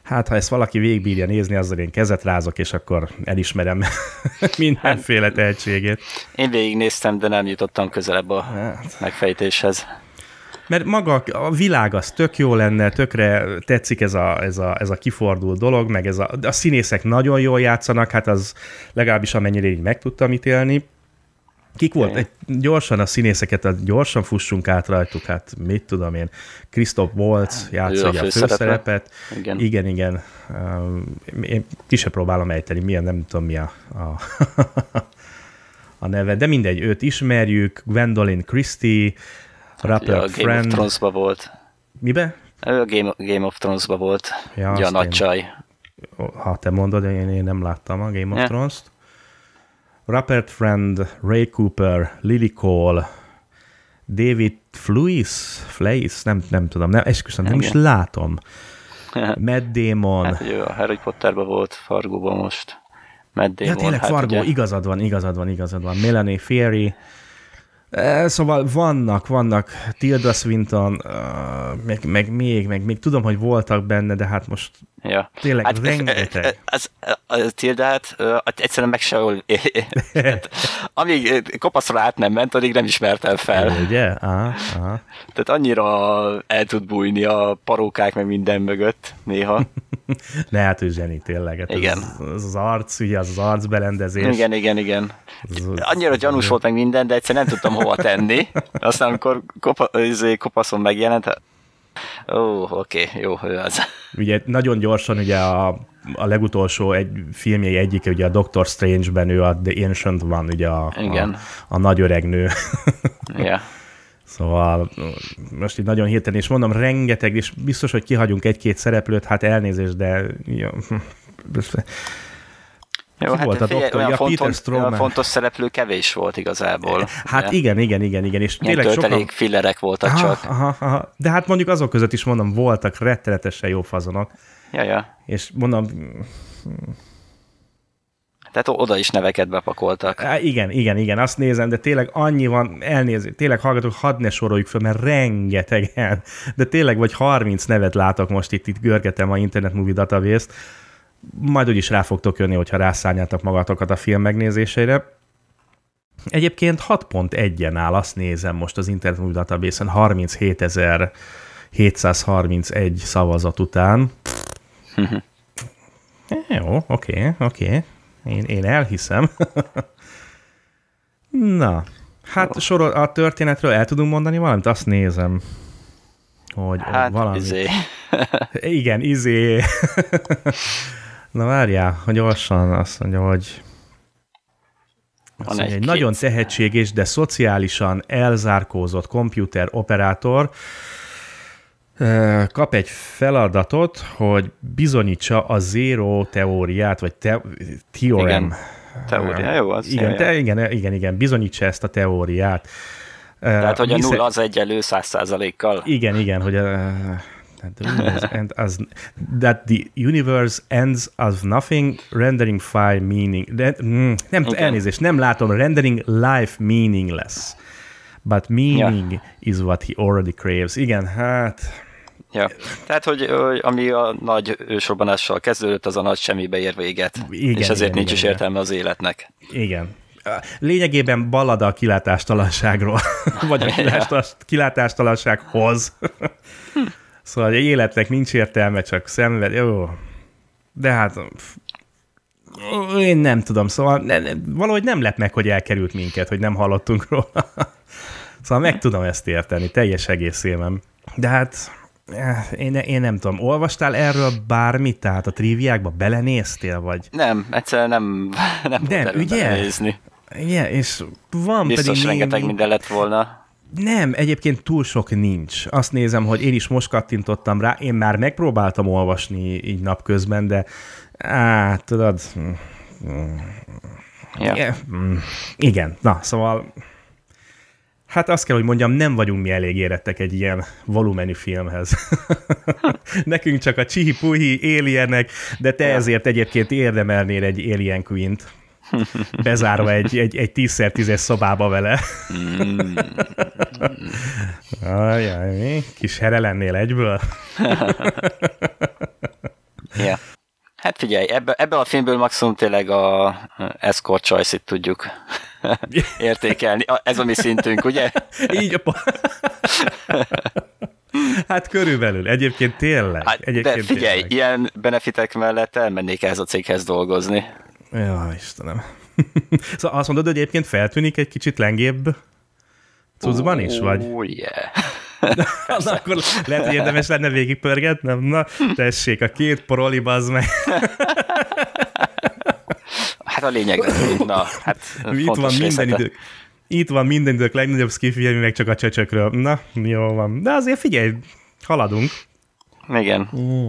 Speaker 1: hát ha ezt valaki végigbírja nézni, azzal én kezet rázok, és akkor elismerem mindenféle tehetségét.
Speaker 2: Én végignéztem, de nem jutottam közelebb a hát. megfejtéshez.
Speaker 1: Mert maga a világ az tök jó lenne, tökre tetszik ez a, ez a, ez a kifordult dolog, meg ez a, a színészek nagyon jól játszanak, hát az legalábbis amennyire így meg tudtam ítélni. Kik volt? Egy, gyorsan a színészeket, gyorsan fussunk át rajtuk, hát mit tudom én. Christoph Waltz játsza a, főszerepet. Igen. igen, igen. Én ki sem próbálom ejteni, milyen, nem tudom mi a, a, a neve, de mindegy, őt ismerjük, Gwendolyn Christie, Rapper ja, a
Speaker 2: Game Friend. of Thrones-ba volt.
Speaker 1: Mibe?
Speaker 2: Ő a Game, Game of Thrones-ba volt. Ja, Ugye a nagy csaj.
Speaker 1: Ha te mondod, én, én nem láttam a Game of yeah. Thrones-t. Rupert Friend, Ray Cooper, Lily Cole, David Fluis, Fleis, nem, nem tudom, nem, esküszöm, nem is látom. Matt Damon.
Speaker 2: Hát, jó, a Harry Potterben volt, Fargóban most. Matt Damon.
Speaker 1: Ja, tényleg, hát, Fargo, ugye... igazad van, igazad van, igazad van. Melanie Fairy, Szóval vannak, vannak Tilda Swinton, meg, meg még, meg még tudom, hogy voltak benne, de hát most ja. tényleg hát, rengeteg.
Speaker 2: Az, az, az Tildát egyszerűen meg sehol, amíg kopaszra át nem ment, addig nem ismertem fel.
Speaker 1: Ugye? Aha, aha.
Speaker 2: Tehát annyira el tud bújni a parókák meg minden mögött néha.
Speaker 1: ne, hát ő zseni tényleg. Hát igen. Az, az, az arc, ugye az, az arcberendezés.
Speaker 2: Igen, igen, igen. Annyira gyanús volt meg minden, de egyszer nem tudtam hova tenni. Aztán amikor kopa, izé, kopaszon megjelent, Ó, oh, oké, okay, jó, ő az.
Speaker 1: Ugye nagyon gyorsan ugye a, a legutolsó egy filmjei egyike, ugye a Doctor Strange-ben ő a The Ancient van, ugye a, Igen. a, a nagy öreg nő.
Speaker 2: yeah.
Speaker 1: Szóval most itt nagyon hirtelen, és mondom, rengeteg, és biztos, hogy kihagyunk egy-két szereplőt, hát elnézést, de jó,
Speaker 2: jó, hát volt a doktor, olyan, ja, fontos, olyan fontos szereplő kevés volt igazából.
Speaker 1: Hát ugye? igen, igen, igen, igen. És
Speaker 2: Ilyen tényleg sokan... fillerek voltak aha, csak.
Speaker 1: Aha, aha. De hát mondjuk azok között is mondom, voltak rettenetesen jó fazonok.
Speaker 2: Ja, ja.
Speaker 1: És mondom...
Speaker 2: Tehát oda is neveket bepakoltak.
Speaker 1: Há, igen, igen, igen, azt nézem, de tényleg annyi van, elnézést, tényleg hallgatok, hadd ne soroljuk fel, mert rengetegen, de tényleg vagy 30 nevet látok most itt, itt görgetem a Internet Movie Database-t, majd úgyis rá fogtok jönni, hogyha rászálljátok magatokat a film megnézésére. Egyébként 6.1-en áll, azt nézem most az Internet Movie Database-en 37.731 szavazat után. Jó, oké, oké. Én, én elhiszem. Na, hát sorol, a történetről el tudunk mondani valamit? Azt nézem, hogy
Speaker 2: hát, valami. Izé.
Speaker 1: Igen, izé. Na várjál, hogy gyorsan azt mondja, hogy azt mondja, egy, egy nagyon tehetséges, de szociálisan elzárkózott komputer operátor kap egy feladatot, hogy bizonyítsa a zero teóriát, vagy te, theorem. Igen.
Speaker 2: Teória, jó, az
Speaker 1: igen, te, igen, igen, igen, bizonyítsa ezt a teóriát.
Speaker 2: Tehát, hogy a nulla az egyelő száz százalékkal.
Speaker 1: Igen, igen, hogy and as that the universe ends as nothing, rendering file meaning. De, mm, nem, okay. elnézést, nem látom, rendering life meaningless. But meaning yeah. is what he already craves. Igen, hát...
Speaker 2: Ja. Tehát, hogy, ami a nagy ősrobbanással kezdődött, az a nagy semmibe ér véget. Igen, és ezért igen, nincs igen, is értelme az életnek.
Speaker 1: Igen. Lényegében ballada a kilátástalanságról, vagy a kilátástalansághoz. Szóval egy életnek nincs értelme, csak szenved. Jó. De hát én nem tudom, szóval ne, ne, valahogy nem lett meg, hogy elkerült minket, hogy nem hallottunk róla. szóval meg tudom ezt érteni, teljes egészében. De hát eh, én, én nem tudom, olvastál erről bármit, tehát a triviákba belenéztél, vagy?
Speaker 2: Nem, egyszerűen nem, nem, nem ugye? Belenézni.
Speaker 1: Igen, és van
Speaker 2: Biztos
Speaker 1: pedig
Speaker 2: rengeteg minden lett volna.
Speaker 1: Nem, egyébként túl sok nincs. Azt nézem, hogy én is most kattintottam rá, én már megpróbáltam olvasni így napközben, de á, tudod...
Speaker 2: Ja.
Speaker 1: Igen, na, szóval Hát azt kell, hogy mondjam, nem vagyunk mi elég érettek egy ilyen volumenű filmhez. Nekünk csak a csihi-puhi, alienek, de te ezért egyébként érdemelnél egy Alien Queen-t bezárva egy, egy, egy 10x10-es szobába vele. Ajaj, mi? Kis here lennél egyből?
Speaker 2: yeah. Hát figyelj, ebbe, ebbe a filmből maximum tényleg a escort choice-it tudjuk értékelni. Ez a mi szintünk, ugye?
Speaker 1: Így a Hát körülbelül, egyébként tényleg. Hát, egyébként
Speaker 2: de figyelj,
Speaker 1: tényleg.
Speaker 2: ilyen benefitek mellett elmennék ehhez a céghez dolgozni.
Speaker 1: Ja, Istenem. szóval azt mondod, hogy egyébként feltűnik egy kicsit lengébb cuccban is, vagy?
Speaker 2: Oh, yeah.
Speaker 1: Na, akkor lehet, hogy érdemes lenne végigpörgetnem. Na, tessék, a két poroli, bazd meg.
Speaker 2: hát a lényeg, na, hát
Speaker 1: Itt van minden idő. Itt van minden idők legnagyobb skifi, meg csak a csöcsökről. Na, jó van. De azért figyelj, haladunk.
Speaker 2: Igen. Mm.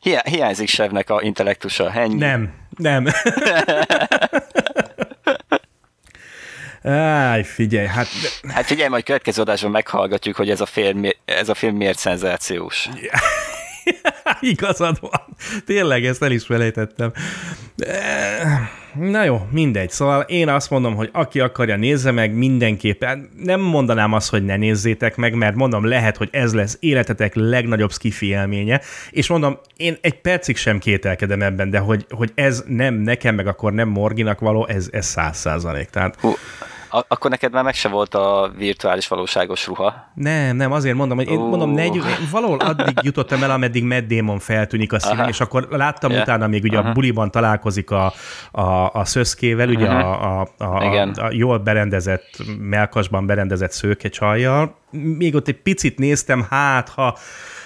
Speaker 2: Hi- hiányzik Sevnek a intellektusa. Ennyi.
Speaker 1: Nem, nem. Áj, figyelj, hát...
Speaker 2: Hát figyelj, majd következő adásban meghallgatjuk, hogy ez a film, ez a film miért szenzációs.
Speaker 1: Igazad van. Tényleg, ezt el is felejtettem. Na jó, mindegy. Szóval én azt mondom, hogy aki akarja, nézze meg mindenképpen. Nem mondanám azt, hogy ne nézzétek meg, mert mondom, lehet, hogy ez lesz életetek legnagyobb skifi élménye, és mondom, én egy percig sem kételkedem ebben, de hogy, hogy ez nem nekem, meg akkor nem Morginak való, ez, száz százalék. Tehát...
Speaker 2: Hú, akkor neked már meg se volt a virtuális valóságos ruha?
Speaker 1: Nem, nem, azért mondom, hogy én uh. mondom, negy, valahol addig jutottam el, ameddig Matt Damon feltűnik a színen, és akkor láttam yeah. utána még ugye uh-huh. a buliban találkozik a, a, a szöszkével, ugye uh-huh. a, a, a, a, a jól berendezett, melkasban berendezett szőke csajjal. Még ott egy picit néztem, hát ha,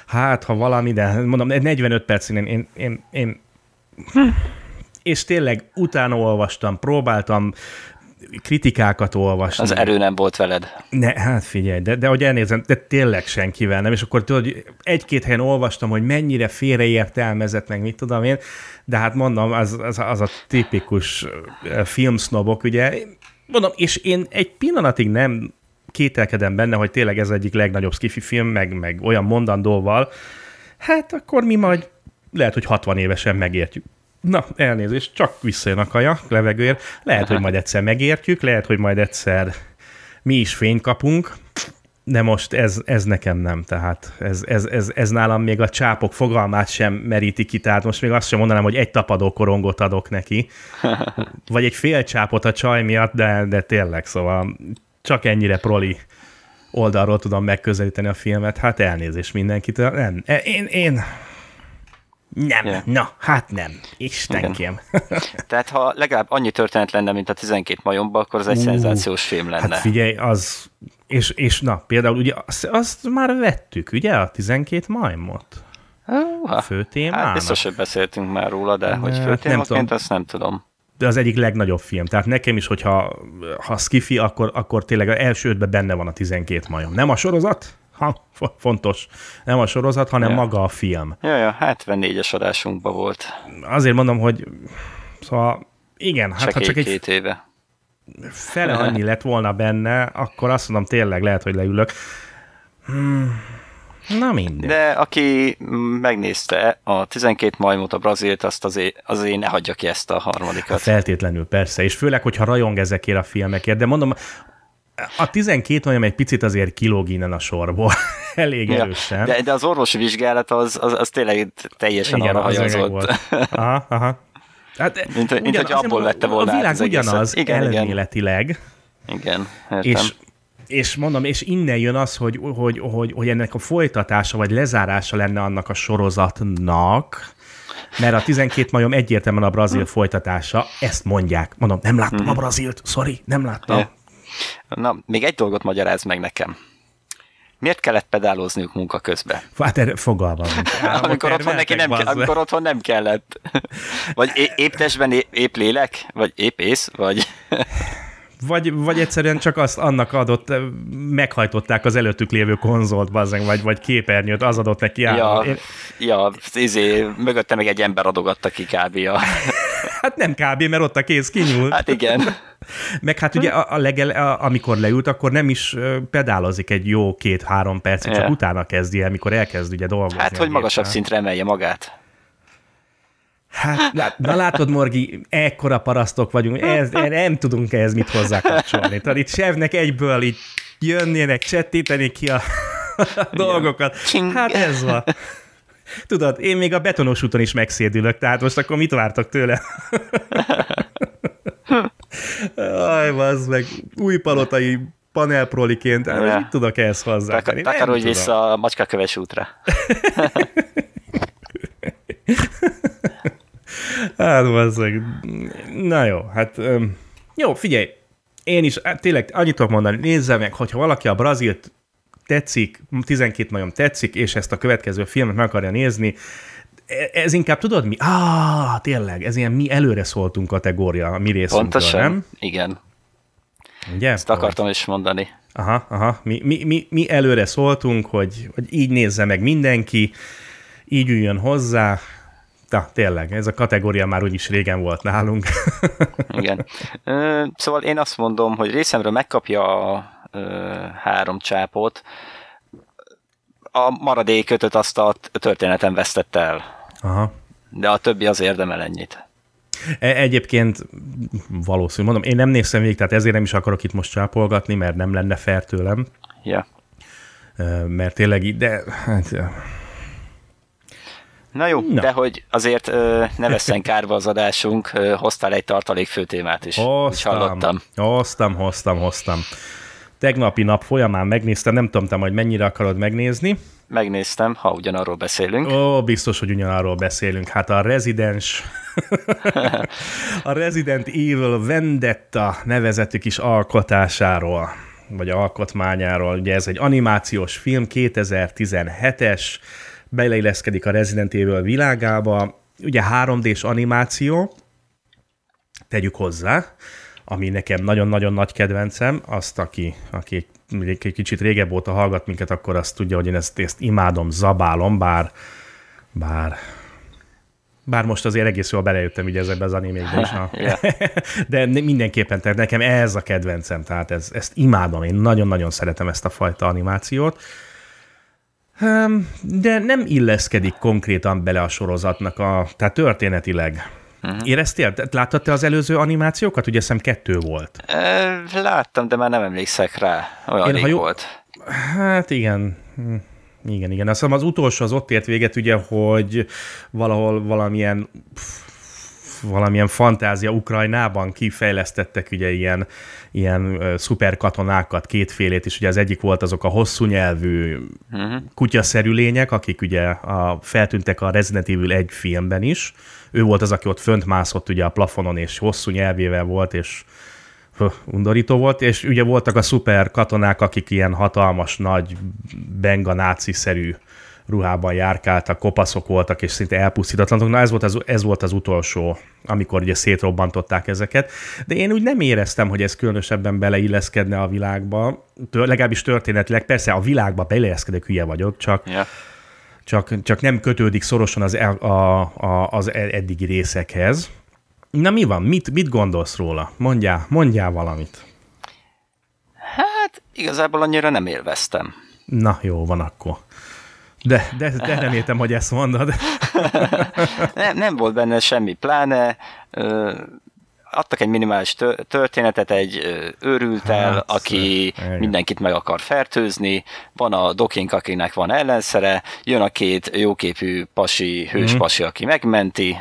Speaker 1: hát ha valami, de mondom, 45 percig én, én, én, én hm. és tényleg utána olvastam, próbáltam kritikákat olvasni.
Speaker 2: Az erő nem volt veled.
Speaker 1: Ne, hát figyelj, de, de hogy elnézem, de tényleg senkivel nem, és akkor tudod, egy-két helyen olvastam, hogy mennyire félreértelmezett, meg mit tudom én, de hát mondom, az, az, az a tipikus filmsznobok, ugye, mondom, és én egy pillanatig nem kételkedem benne, hogy tényleg ez egyik legnagyobb skifi film, meg, meg olyan mondandóval, hát akkor mi majd lehet, hogy 60 évesen megértjük. Na, elnézést, csak visszajön a kaja levegőért. Lehet, hogy majd egyszer megértjük, lehet, hogy majd egyszer mi is fényt kapunk, de most ez, ez nekem nem, tehát ez, ez, ez, ez nálam még a csápok fogalmát sem meríti ki, tehát most még azt sem mondanám, hogy egy tapadó korongot adok neki, vagy egy fél csápot a csaj miatt, de, de tényleg, szóval csak ennyire proli oldalról tudom megközelíteni a filmet, hát elnézés mindenkitől, nem, én, én nem, yeah. na, hát nem. Istenkém.
Speaker 2: Tehát ha legalább annyi történet lenne, mint a 12 majomban, akkor az egy uh, szenzációs film lenne.
Speaker 1: Hát figyelj, az, és, és na, például ugye azt, azt már vettük, ugye, a 12 majmot?
Speaker 2: Uh, fő témának. Hát biztos, hogy beszéltünk már róla, de hogy fő témaként, azt nem tudom.
Speaker 1: De az egyik legnagyobb film. Tehát nekem is, hogyha ha skifi, akkor, akkor tényleg az első ötben benne van a 12 majom. Nem a sorozat, ha, fontos. Nem a sorozat, hanem ja. maga a film.
Speaker 2: Ja, ja, 74-es adásunkban volt.
Speaker 1: Azért mondom, hogy szóval igen, hát ha csak egy
Speaker 2: két éve.
Speaker 1: fele annyi lett volna benne, akkor azt mondom, tényleg lehet, hogy leülök. Hmm. Na minden.
Speaker 2: De aki megnézte a 12 majmot a Brazilt, azt azért, azért ne hagyja ki ezt a harmadikat. Hát
Speaker 1: feltétlenül, persze, és főleg, hogyha rajong ezekért a filmekért, de mondom, a 12 olyan egy picit azért kilóg innen a sorból, elég ja, erősen.
Speaker 2: De, de az orvosi vizsgálat az, az, az tényleg teljesen Igen, arra hajazott.
Speaker 1: Aha, aha.
Speaker 2: Hát, mint, ugyan, mint hogy abból vette volna
Speaker 1: A világ ugyanaz igen, elméletileg.
Speaker 2: Igen, értem.
Speaker 1: És, és mondom, és innen jön az, hogy, hogy, hogy, hogy ennek a folytatása, vagy lezárása lenne annak a sorozatnak, mert a 12 majom egyértelműen a brazil hm. folytatása, ezt mondják. Mondom, nem láttam hm. a brazilt, sorry, nem láttam.
Speaker 2: Na, még egy dolgot magyaráz meg nekem. Miért kellett pedálozniuk munka közben?
Speaker 1: Hát erre fogalmam.
Speaker 2: amikor, otthon neki nem, ke- amikor otthon nem kellett. Vagy épp testben, épp, épp lélek? Vagy épp ész? Vagy...
Speaker 1: Vagy, vagy egyszerűen csak azt annak adott, meghajtották az előttük lévő konzolt, bazzeng, vagy, vagy képernyőt, az adott neki
Speaker 2: át. Ja, Én... ja izé, mögötte meg egy ember adogatta ki kb. A...
Speaker 1: hát nem kb, mert ott a kéz kinyúlt.
Speaker 2: Hát igen.
Speaker 1: Meg hát ugye a, a legel, a, amikor leült, akkor nem is pedálozik egy jó két-három percig, csak ja. utána kezdi el, mikor elkezd ugye dolgozni.
Speaker 2: Hát, hogy magasabb szintre emelje magát.
Speaker 1: Hát, na látod, Morgi, ekkora parasztok vagyunk, ez, nem tudunk ehhez mit hozzákapcsolni. Tehát itt Sevnek egyből így jönnének, csettíteni ki a, a dolgokat. Hát ez van. Tudod, én még a betonos úton is megszédülök, tehát most akkor mit vártak tőle? Aj, az meg új palotai panelproliként, ja. mit tudok ehhez hozzá?
Speaker 2: Takarodj vissza a macskaköves útra.
Speaker 1: hát, bazzeg. Na jó, hát jó, figyelj, én is hát tényleg annyit tudok mondani, nézze meg, hogyha valaki a Brazilt tetszik, 12 majom tetszik, és ezt a következő filmet meg akarja nézni, e, ez inkább tudod mi? Ah, tényleg, ez ilyen mi előre szóltunk kategória a mi részünkről, Pontosan, nem?
Speaker 2: igen. Ugye? Ezt akartam is mondani.
Speaker 1: Aha, aha. Mi, mi, mi, mi előre szóltunk, hogy, hogy így nézze meg mindenki, így üljön hozzá, Na, tényleg, ez a kategória már úgyis régen volt nálunk.
Speaker 2: Igen. Szóval én azt mondom, hogy részemről megkapja a három csápot, a maradék ötöt azt a történeten vesztette el. Aha. De a többi az érdemel ennyit.
Speaker 1: E, egyébként valószínű, mondom, én nem néztem végig, tehát ezért nem is akarok itt most csápolgatni, mert nem lenne fair tőlem.
Speaker 2: Ja.
Speaker 1: Mert tényleg, de hát,
Speaker 2: Na jó, Na. de hogy azért ö, ne vesszen kárba az adásunk, ö, hoztál egy tartalék főtémát is.
Speaker 1: Hoztam, hallottam. hoztam, hoztam, hoztam. Tegnapi nap folyamán megnéztem, nem tudom, te majd mennyire akarod megnézni.
Speaker 2: Megnéztem, ha ugyanarról beszélünk.
Speaker 1: Ó, biztos, hogy ugyanarról beszélünk. Hát a Residens, a Resident Evil Vendetta nevezetű kis alkotásáról, vagy alkotmányáról. Ugye ez egy animációs film, 2017-es, beleilleszkedik a Resident Evil világába. Ugye 3D-s animáció, tegyük hozzá, ami nekem nagyon-nagyon nagy kedvencem, azt, aki, aki egy kicsit régebb óta hallgat minket, akkor azt tudja, hogy én ezt, ezt imádom, zabálom, bár, bár bár most azért egész jól belejöttem ugye ezekbe az animékbe is. De mindenképpen, tehát nekem ez a kedvencem, tehát ez, ezt imádom, én nagyon-nagyon szeretem ezt a fajta animációt. De nem illeszkedik konkrétan bele a sorozatnak, a, tehát történetileg. Uh-huh. Éreztél? Láttad te az előző animációkat? Ugye szem kettő volt.
Speaker 2: Láttam, de már nem emlékszek rá. Olyan Én, ha jó... volt.
Speaker 1: Hát igen. Hm. Igen, igen. Azt az utolsó az ott ért véget, ugye, hogy valahol valamilyen valamilyen fantázia Ukrajnában kifejlesztettek ugye ilyen, ilyen szuperkatonákat, kétfélét, és ugye az egyik volt azok a hosszú nyelvű uh-huh. kutyaszerű lények, akik ugye a, feltűntek a Resident Evil egy filmben is. Ő volt az, aki ott fönt mászott ugye a plafonon, és hosszú nyelvével volt, és undorító volt, és ugye voltak a szuper katonák, akik ilyen hatalmas, nagy, benga náci-szerű ruhában járkáltak, kopaszok voltak, és szinte elpusztítatlanok. Na ez volt az, ez volt az utolsó, amikor ugye szétrobbantották ezeket. De én úgy nem éreztem, hogy ez különösebben beleilleszkedne a világba. Legalábbis történetileg. Persze a világba beleilleszkedek, hülye vagyok, csak, yeah. Csak, csak nem kötődik szorosan az, a, a, az eddigi részekhez. Na mi van? Mit, mit gondolsz róla? Mondjál, mondjál valamit.
Speaker 2: Hát igazából annyira nem élveztem.
Speaker 1: Na jó, van akkor. De, de, de reméltem, hogy ezt mondod.
Speaker 2: nem, nem volt benne semmi, pláne ö, adtak egy minimális történetet egy őrültel, hát, aki igen. mindenkit meg akar fertőzni, van a dokink, akinek van ellenszere, jön a két jóképű pasi, hős mm. pasi, aki megmenti,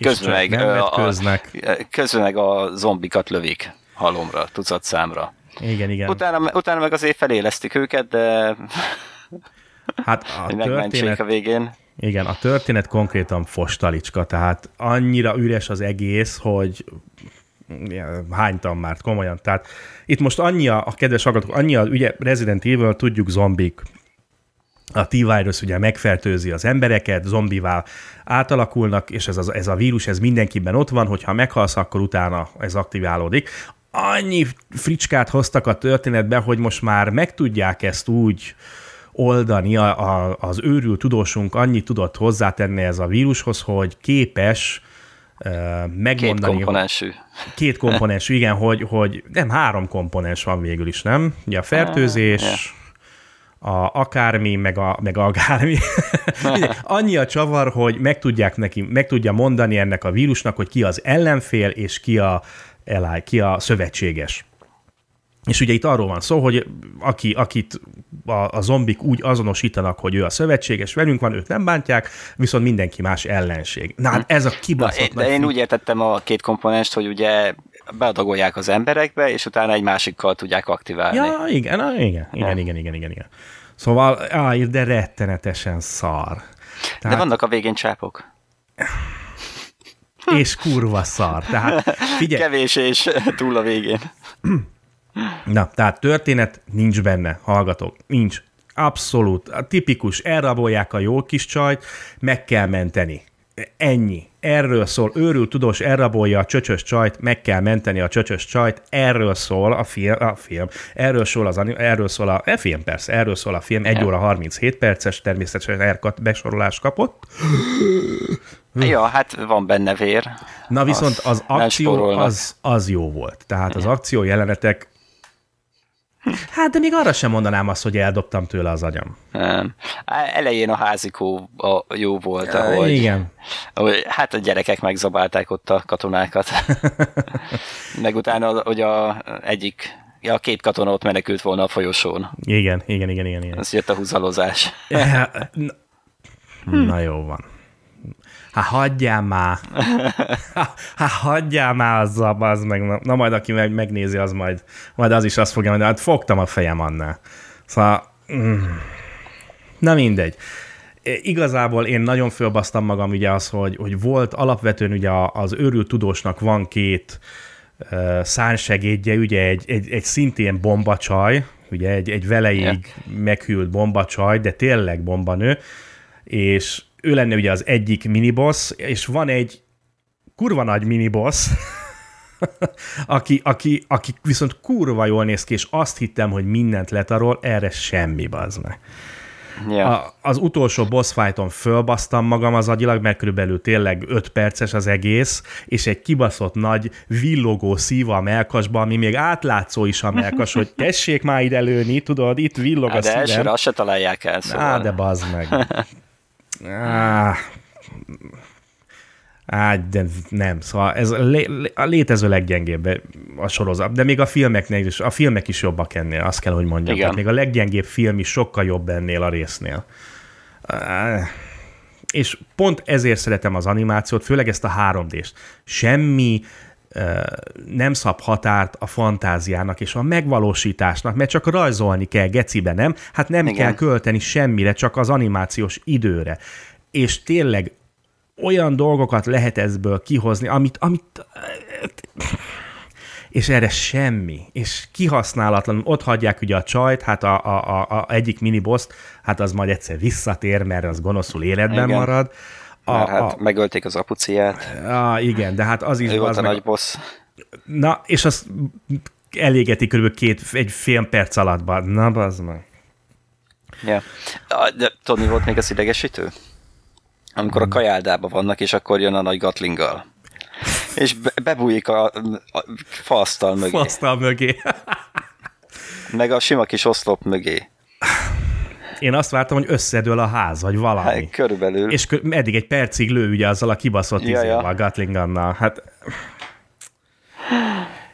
Speaker 2: közben meg, a, közben meg a zombikat lövik halomra, tucat számra.
Speaker 1: Igen, igen.
Speaker 2: Utána, utána meg azért felélesztik őket, de
Speaker 1: Hát a történet,
Speaker 2: a végén.
Speaker 1: Igen, a történet konkrétan fostalicska, tehát annyira üres az egész, hogy hánytam már, komolyan. Tehát itt most annyi a, a kedves hallgatók, annyi a, ugye Resident Evil, tudjuk zombik, a T-virus ugye megfertőzi az embereket, zombivá átalakulnak, és ez a, ez a vírus, ez mindenkiben ott van, hogyha meghalsz, akkor utána ez aktiválódik. Annyi fricskát hoztak a történetbe, hogy most már meg tudják ezt úgy oldani, a, a, az őrült tudósunk annyit tudott hozzátenni ez a vírushoz, hogy képes megmondani... Két
Speaker 2: komponensű.
Speaker 1: Két komponensű, igen, hogy, hogy nem, három komponens van végül is, nem? Ugye a fertőzés, yeah. a akármi, meg a, meg a akármi. Annyi a csavar, hogy meg tudják neki, meg tudja mondani ennek a vírusnak, hogy ki az ellenfél, és ki a, ki a szövetséges. És ugye itt arról van szó, hogy aki, akit a, a zombik úgy azonosítanak, hogy ő a szövetséges velünk van, őt nem bántják, viszont mindenki más ellenség. Na, hát ez a kibaszott
Speaker 2: De én úgy értettem a két komponest, hogy ugye beadagolják az emberekbe, és utána egy másikkal tudják aktiválni.
Speaker 1: Ja, igen, na, igen, igen, igen, igen, igen, igen. Szóval, áj, de rettenetesen szar.
Speaker 2: Tehát... De vannak a végén csápok.
Speaker 1: És kurva szar. Tehát
Speaker 2: figyelj. Kevés és túl a végén.
Speaker 1: Na, tehát történet nincs benne, hallgatók, nincs. Abszolút. A tipikus, elrabolják a jó kis csajt, meg kell menteni. Ennyi. erről szól, őrül tudós elrabolja a csöcsös csajt, meg kell menteni a csöcsös csajt, erről szól a film, a film. erről szól az erről szól a, e film persze, erről szól a film, 1 óra 37 perces, természetesen erkat besorolás kapott.
Speaker 2: Ja, hát van benne vér.
Speaker 1: Na viszont az akció az, az jó volt. Tehát az akció jelenetek Hát, de még arra sem mondanám azt, hogy eldobtam tőle az agyam.
Speaker 2: Nem. Elején a házikó a jó volt, ahogy,
Speaker 1: Igen.
Speaker 2: Ahogy, hát a gyerekek megzabálták ott a katonákat. Meg utána, hogy a egyik Ja, a két katona ott menekült volna a folyosón.
Speaker 1: Igen, igen, igen, igen. igen.
Speaker 2: Ez jött a húzalozás.
Speaker 1: na, na jó van. Hát hagyjál már. Hát hagyjál már azzal, az meg. Na, na, majd aki meg, megnézi, az majd, majd az is azt fogja mondani, hát fogtam a fejem annál. Szóval, mm, na mindegy. Igazából én nagyon fölbasztam magam ugye az, hogy, hogy volt alapvetően ugye az őrült tudósnak van két uh, szánsegédje, ugye egy, egy, egy szintén bombacsaj, ugye egy, egy veleig yeah. meghűlt bombacsaj, de tényleg bombanő, és ő lenne ugye az egyik miniboss, és van egy kurva nagy miniboss, aki, aki, aki viszont kurva jól néz ki, és azt hittem, hogy mindent letarol, erre semmi bazd meg. Yeah. A, az utolsó boss fighton fölbasztam magam az agyilag, mert körülbelül tényleg 5 perces az egész, és egy kibaszott nagy villogó szíva a melkasba, ami még átlátszó is a melkas, hogy tessék már ide lőni, tudod, itt villog a
Speaker 2: de
Speaker 1: szívem. De
Speaker 2: elsőre azt se találják el, szóval.
Speaker 1: Á, de bazd meg. Á, Á, de nem, szóval ez a létező leggyengébb a sorozat, de még a filmeknél is, a filmek is jobbak ennél, azt kell, hogy mondjam. Igen. Tehát még a leggyengébb film is sokkal jobb ennél a résznél. És pont ezért szeretem az animációt, főleg ezt a 3D-st. Semmi nem szab határt a fantáziának és a megvalósításnak, mert csak rajzolni kell gecibe, nem? Hát nem Igen. kell költeni semmire, csak az animációs időre. És tényleg olyan dolgokat lehet ezből kihozni, amit, amit és erre semmi, és kihasználatlan, ott hagyják ugye a csajt, hát a, a, a, a egyik miniboszt, hát az majd egyszer visszatér, mert az gonoszul életben Igen. marad,
Speaker 2: a, Mert hát a, megölték az apuciát.
Speaker 1: A, igen, de hát az is...
Speaker 2: Ő volt a meg, nagy boss.
Speaker 1: Na, és azt elégeti kb. két, egy fél perc alatt. Na, az meg.
Speaker 2: Ja. De tudod, mi volt még az idegesítő? Amikor a hmm. kajáldában vannak, és akkor jön a nagy gatlinggal. És be, bebújik a, a fasztal mögé.
Speaker 1: Fasztal mögé.
Speaker 2: Meg a sima kis oszlop mögé.
Speaker 1: Én azt vártam, hogy összedől a ház, vagy valami. Hát,
Speaker 2: körülbelül.
Speaker 1: És eddig egy percig lő ugye azzal a kibaszott ja, ja. a Gatling annal. Hát...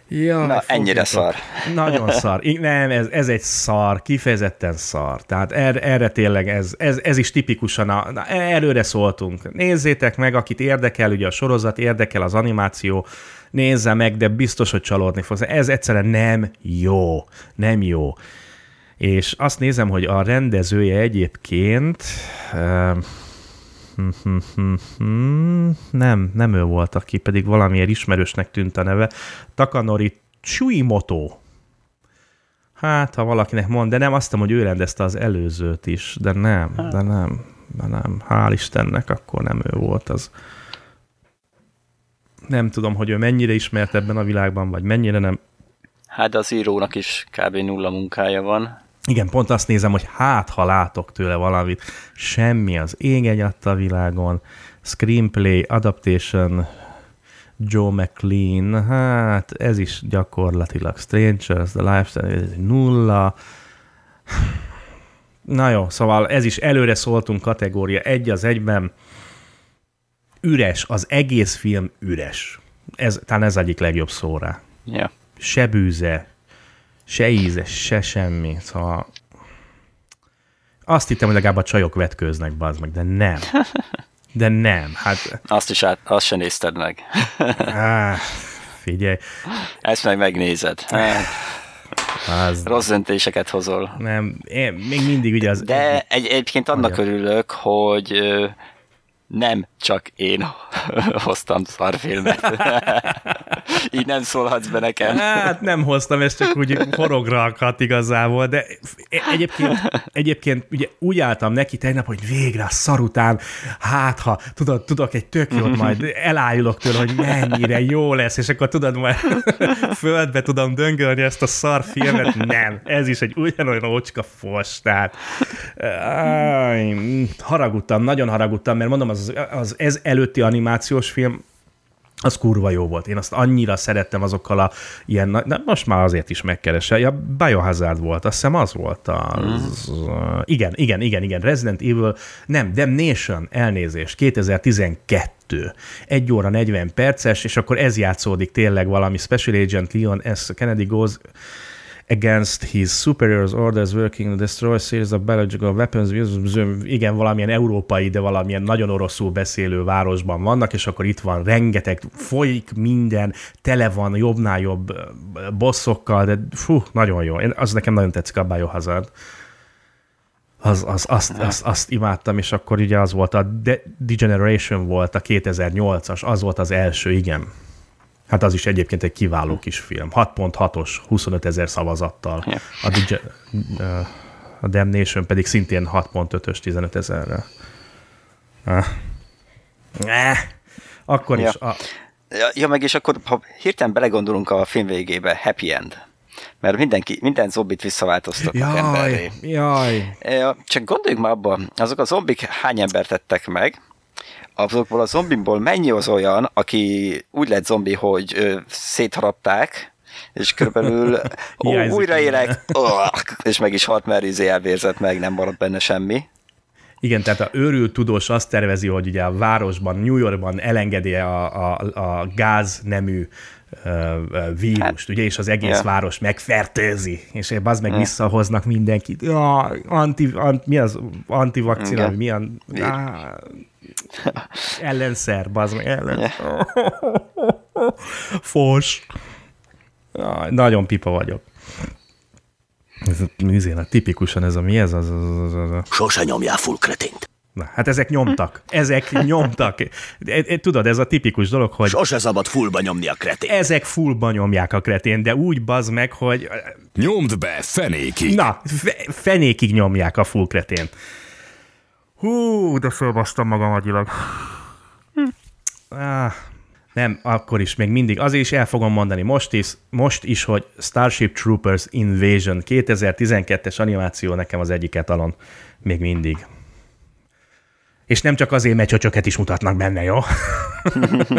Speaker 2: Ja, Na, ennyire szar.
Speaker 1: Nagyon szar. Nem, ez, ez egy szar, kifejezetten szar. Tehát erre, erre tényleg ez, ez, ez is tipikusan, a, na, előre szóltunk. Nézzétek meg, akit érdekel, ugye a sorozat, érdekel az animáció, nézze meg, de biztos, hogy csalódni fog. Ez egyszerűen nem jó. Nem jó és azt nézem, hogy a rendezője egyébként nem, nem ő volt, aki pedig valamiért ismerősnek tűnt a neve. Takanori Chuimoto. Hát, ha valakinek mond, de nem, azt hogy ő rendezte az előzőt is, de nem, de nem, de nem. Hál' Istennek, akkor nem ő volt az. Nem tudom, hogy ő mennyire ismert ebben a világban, vagy mennyire nem.
Speaker 2: Hát az írónak is kb. nulla munkája van.
Speaker 1: Igen, pont azt nézem, hogy hát, ha látok tőle valamit, semmi az ég egy a világon, screenplay, adaptation, Joe McLean, hát ez is gyakorlatilag Strangers, The Lifestyle, ez nulla. Na jó, szóval ez is előre szóltunk kategória egy az egyben. Üres, az egész film üres. Ez, talán ez egyik legjobb szóra.
Speaker 2: Yeah.
Speaker 1: Se bűze, se íze, se semmi. Szóval azt hittem, hogy legalább a csajok vetkőznek, bazd meg, de nem. De nem, hát...
Speaker 2: Azt is át, azt sem nézted meg.
Speaker 1: Á, figyelj.
Speaker 2: Ezt meg megnézed. Az... Rossz döntéseket hozol.
Speaker 1: Nem, én még mindig ugye az...
Speaker 2: De egy, egyébként annak Magyar. örülök, hogy nem csak én hoztam szarfilmet. Így nem szólhatsz be nekem.
Speaker 1: Hát nem hoztam, ez csak úgy horogra akadt igazából, de egyébként, egyébként ugye úgy álltam neki tegnap, hogy végre a szar után, hát ha tudod, tudok egy tök jót, majd elájulok tőle, hogy mennyire jó lesz, és akkor tudod, majd földbe tudom döngölni ezt a szar filmet. Nem, ez is egy ugyanolyan ócska fos, tehát áj, haragudtam, nagyon haragudtam, mert mondom, az, az ez előtti animációs film az kurva jó volt. Én azt annyira szerettem azokkal a ilyen, de most már azért is megkeresse. Ja, Biohazard volt, azt hiszem az volt az... Mm. Igen, igen, igen, igen, Resident Evil, nem, Damnation, elnézés, 2012. Egy óra 40 perces, és akkor ez játszódik tényleg valami Special Agent Leon S. Kennedy goes against his superiors orders working to destroy series of biological weapons. Igen, valamilyen európai, de valamilyen nagyon oroszul beszélő városban vannak, és akkor itt van rengeteg, folyik minden, tele van jobbnál jobb bosszokkal, de fú, nagyon jó. Én, az nekem nagyon tetszik a Biohazard. Az, az, azt, azt, azt imádtam, és akkor ugye az volt a De- Degeneration volt a 2008-as, az volt az első, igen. Hát az is egyébként egy kiváló kis film. 6.6-os, 25 ezer szavazattal. Ja. A, DJ, a Damnation pedig szintén 6.5-ös, 15 ezerrel. Ah. Eh. Akkor ja. is. A...
Speaker 2: Ja, meg és akkor, ha hirtelen belegondolunk a film végébe, happy end. Mert mindenki, minden zombit visszaváltoztatnak jaj, emberré.
Speaker 1: Jaj.
Speaker 2: Ja, csak gondoljunk már abban, azok a zombik hány embert tettek meg, azokból a zombimból mennyi az olyan, aki úgy lett zombi, hogy ö, szétharapták, és körülbelül ó, újraélek, és meg is halt, mert izé elvérzett meg, nem maradt benne semmi.
Speaker 1: Igen, tehát a őrült tudós azt tervezi, hogy ugye a városban, New Yorkban elengedi a, a, a gáz nemű vírust, hát, ugye, és az egész ja. város megfertőzi, és az meg ja. visszahoznak mindenkit. Ja, anti, anti, mi az antivakcina, mi a, á, ellenszer, bazd meg, ellen. Fos. Nagyon pipa vagyok. Ez a, tipikusan ez a mi ez az, az, az, az, az.
Speaker 3: Sose nyomjál full kretént.
Speaker 1: Na, hát ezek nyomtak. Ezek nyomtak. E, e, tudod, ez a tipikus dolog, hogy...
Speaker 3: Sose szabad fullba nyomni a kretén.
Speaker 1: Ezek fullba nyomják a kretén, de úgy bazd meg, hogy...
Speaker 3: Nyomd be fenékig.
Speaker 1: Na, fe, fenékig nyomják a full kretén. Hú, de fölbasztam magam agyilag. Hm. Ah, nem, akkor is még mindig. Azért is el fogom mondani most is, most is, hogy Starship Troopers Invasion 2012-es animáció nekem az egyik etalon. Még mindig. És nem csak azért, mert csöcsöket is mutatnak benne, jó?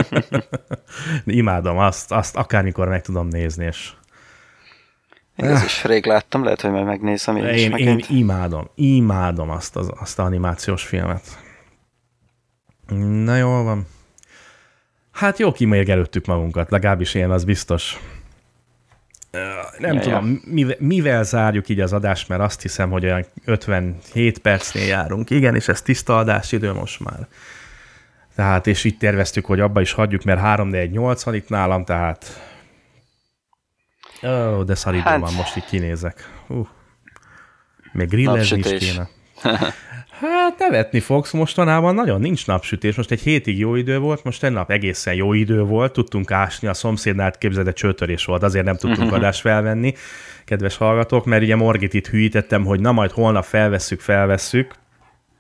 Speaker 1: Imádom azt, azt akármikor meg tudom nézni, és
Speaker 2: ezt is rég láttam, lehet, hogy majd megnézem én,
Speaker 1: én is Én imádom, imádom azt az azt a animációs filmet. Na jól van. Hát jó kimérgelődtük magunkat, legalábbis én az biztos. Nem ja, tudom, ja. Mivel, mivel zárjuk így az adást, mert azt hiszem, hogy olyan 57 percnél járunk. Igen, és ez tiszta adásidő most már. Tehát, és így terveztük, hogy abba is hagyjuk, mert 3 4 8 van itt nálam, tehát Ó, oh, de szarító hát... van, most így kinézek. Uh. Még grillezni is kéne. Hát nevetni fogsz, mostanában nagyon nincs napsütés. Most egy hétig jó idő volt, most egy nap egészen jó idő volt, tudtunk ásni, a szomszédnál képzeld, egy csőtörés volt, azért nem tudtunk adást felvenni, kedves hallgatók, mert ugye Morgit itt hűítettem, hogy na majd holnap felvesszük, felvesszük.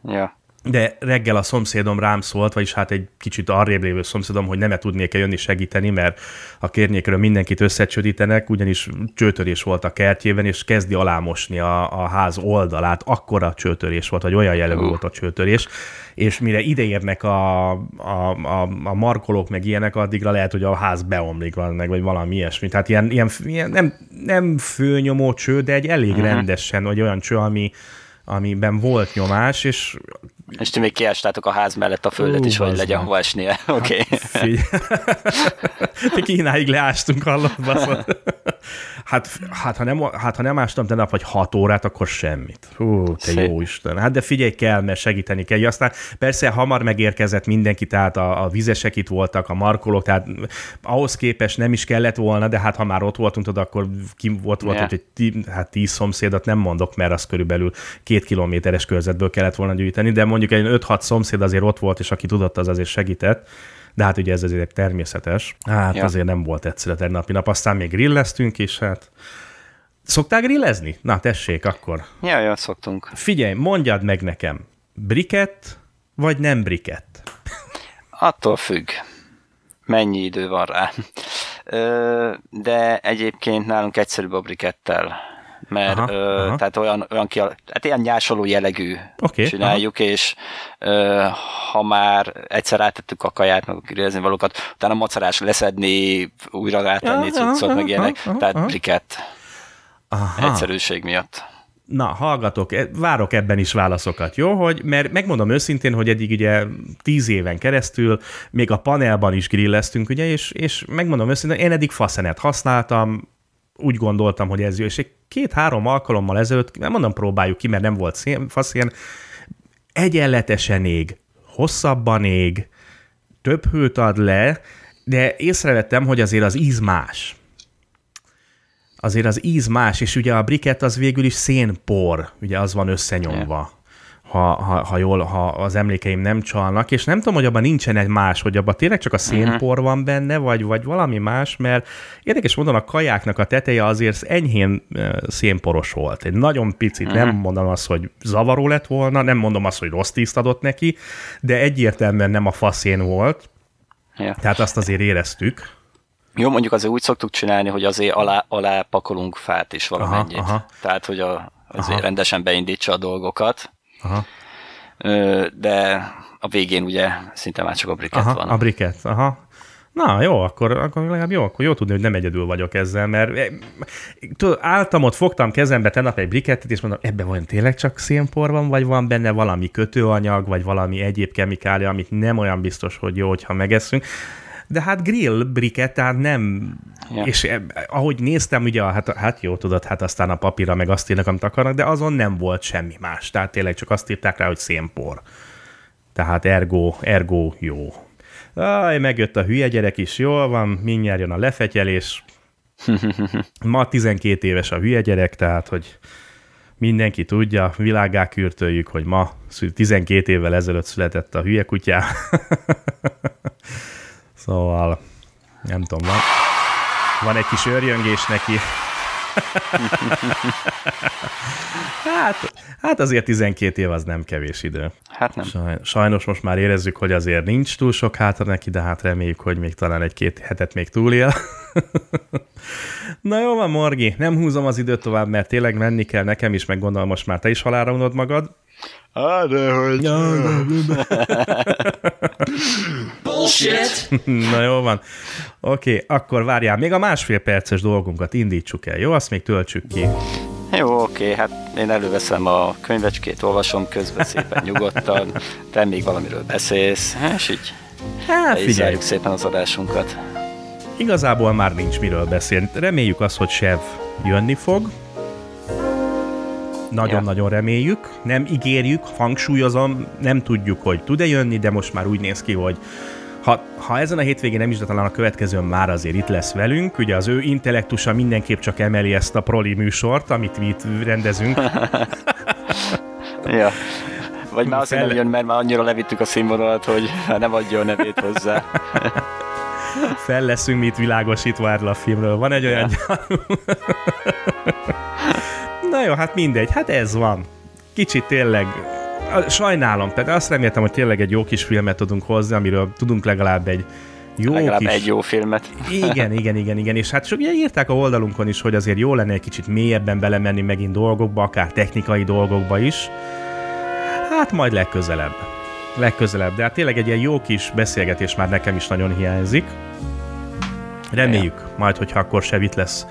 Speaker 2: Ja
Speaker 1: de reggel a szomszédom rám szólt, vagyis hát egy kicsit arrébb lévő szomszédom, hogy nem -e tudnék -e jönni segíteni, mert a kérnyékről mindenkit összecsődítenek, ugyanis csőtörés volt a kertjében, és kezdi alámosni a, a ház oldalát, akkora csőtörés volt, vagy olyan jellegű volt a csőtörés, és mire ideérnek a, a, a, a markolók, meg ilyenek, addigra lehet, hogy a ház beomlik, meg, vagy valami ilyesmi. Tehát ilyen, ilyen, ilyen nem, nem főnyomó cső, de egy elég uh-huh. rendesen, vagy olyan cső, ami, amiben volt nyomás, és...
Speaker 2: És ti még kiástátok a ház mellett a földet is, hogy legyen hova esnie. Oké. Okay.
Speaker 1: Hát, Kínáig leástunk, hallott, Hát, hát, ha nem, hát ha nem ástam tegnap vagy hat órát, akkor semmit. Hú, te Szép. jó Isten. Hát de figyelj kell, mert segíteni kell. Aztán persze hamar megérkezett mindenki, tehát a, a vizesek itt voltak, a markolók, tehát ahhoz képest nem is kellett volna, de hát ha már ott voltunk, tudod, akkor ki volt, volt yeah. hogy tí, hát tíz szomszédot nem mondok, mert az körülbelül két kilométeres körzetből kellett volna gyűjteni, de mondjuk egy 5-6 szomszéd azért ott volt, és aki tudott, az azért segített de hát ugye ez azért természetes. Hát ja. azért nem volt egyszerű a tegnapi nap, aztán még grilleztünk, és hát Szoktál grillezni? Na, tessék, akkor.
Speaker 2: Ja, ja, szoktunk.
Speaker 1: Figyelj, mondjad meg nekem, briket vagy nem briket?
Speaker 2: Attól függ, mennyi idő van rá. De egyébként nálunk egyszerűbb a brikettel mert aha, ö, aha. tehát olyan, olyan ki, hát ilyen nyásoló jellegű okay, csináljuk, aha. és ö, ha már egyszer rátettük a kaját, meg a grillezni valókat, utána macerás leszedni, újra rátenni cuccot, meg ilyenek, aha, tehát aha. briket. Aha. Egyszerűség miatt.
Speaker 1: Na, hallgatok, e, várok ebben is válaszokat, jó? Hogy, mert megmondom őszintén, hogy eddig ugye tíz éven keresztül még a panelban is grilleztünk, ugye, és, és megmondom őszintén, én eddig faszenet használtam, úgy gondoltam, hogy ez jó, és egy két-három alkalommal ezelőtt, nem mondom próbáljuk ki, mert nem volt szén, faszén, egyenletesen ég, hosszabban ég, több hőt ad le, de észrevettem, hogy azért az íz más. Azért az íz más, és ugye a briket az végül is szénpor, ugye az van összenyomva ha, ha, ha, jól, ha az emlékeim nem csalnak, és nem tudom, hogy abban nincsen egy más, hogy abban tényleg csak a szénpor uh-huh. van benne, vagy, vagy valami más, mert érdekes módon a kajáknak a teteje azért enyhén szénporos volt. Egy nagyon picit, uh-huh. nem mondom azt, hogy zavaró lett volna, nem mondom azt, hogy rossz tiszt adott neki, de egyértelműen nem a faszén volt, ja. tehát azt azért éreztük.
Speaker 2: Jó, mondjuk azért úgy szoktuk csinálni, hogy azért alá, alá pakolunk fát is valamennyit. Aha, aha. Tehát, hogy a, azért aha. rendesen beindítsa a dolgokat. Aha. De a végén ugye szinte már csak a briket
Speaker 1: aha,
Speaker 2: van.
Speaker 1: A briket, aha. Na, jó, akkor, akkor legalább jó, akkor jó tudni, hogy nem egyedül vagyok ezzel, mert eh, tudod, álltam ott, fogtam kezembe tegnap egy brikettet, és mondom, ebben van tényleg csak szénpor van, vagy van benne valami kötőanyag, vagy valami egyéb kemikália, amit nem olyan biztos, hogy jó, hogyha megeszünk de hát grill briket, tehát nem, ja. és eh, ahogy néztem, ugye, hát, hát jó, tudod, hát aztán a papírra meg azt írnak, amit akarnak, de azon nem volt semmi más, tehát tényleg csak azt írták rá, hogy szénpor. Tehát ergo, ergo jó. Aj, megjött a hülye gyerek is, jól van, mindjárt jön a lefetyelés. Ma 12 éves a hülye gyerek, tehát, hogy mindenki tudja, világá kürtöljük, hogy ma 12 évvel ezelőtt született a hülye kutyá. Szóval nem tudom, van, van egy kis őrjöngés neki. hát, hát azért 12 év az nem kevés idő.
Speaker 2: Hát nem.
Speaker 1: Sajnos most már érezzük, hogy azért nincs túl sok hátra neki, de hát reméljük, hogy még talán egy-két hetet még túlél. Na jó van, Morgi, nem húzom az időt tovább, mert tényleg menni kell nekem is, meg gondolom most már te is halálra unod magad.
Speaker 2: Á, de hogy... Ja, de, de.
Speaker 1: Bullshit! Na jó van. Oké, okay, akkor várjál, még a másfél perces dolgunkat indítsuk el, jó? Azt még töltsük ki.
Speaker 2: Jó, oké, hát én előveszem a könyvecskét, olvasom közben szépen nyugodtan, te még valamiről beszélsz, és így hát, figyeljük szépen az adásunkat.
Speaker 1: Igazából már nincs miről beszélni. Reméljük azt, hogy Sev jönni fog, nagyon-nagyon ja. reméljük. Nem ígérjük, hangsúlyozom, nem tudjuk, hogy tud-e jönni, de most már úgy néz ki, hogy ha, ha ezen a hétvégén nem is, de talán a következőn már azért itt lesz velünk. Ugye az ő intellektusa mindenképp csak emeli ezt a proli műsort, amit mi itt rendezünk.
Speaker 2: ja. Vagy már azért nem jön, mert már annyira levittük a színvonalat, hogy nem adja a nevét hozzá.
Speaker 1: Fel leszünk mi itt világosítva erről a filmről. Van egy olyan ja. Na jó, hát mindegy, hát ez van. Kicsit tényleg sajnálom, tehát azt reméltem, hogy tényleg egy jó kis filmet tudunk hozni, amiről tudunk legalább egy jó
Speaker 2: legalább
Speaker 1: kis...
Speaker 2: egy jó filmet.
Speaker 1: Igen, igen, igen, igen, és hát ugye írták a oldalunkon is, hogy azért jó lenne egy kicsit mélyebben belemenni megint dolgokba, akár technikai dolgokba is. Hát majd legközelebb. Legközelebb, de hát tényleg egy ilyen jó kis beszélgetés már nekem is nagyon hiányzik. Reméljük, majd, hogyha akkor se lesz,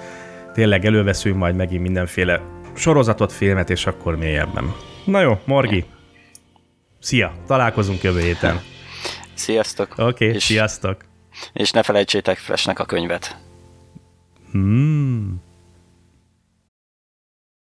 Speaker 1: tényleg előveszünk majd megint mindenféle sorozatot, filmet, és akkor mélyebben. Na jó, Morgi. Szia, találkozunk jövő héten.
Speaker 2: Sziasztok.
Speaker 1: Oké, okay, sziasztok.
Speaker 2: És ne felejtsétek Flashnek a könyvet.
Speaker 1: Hmm.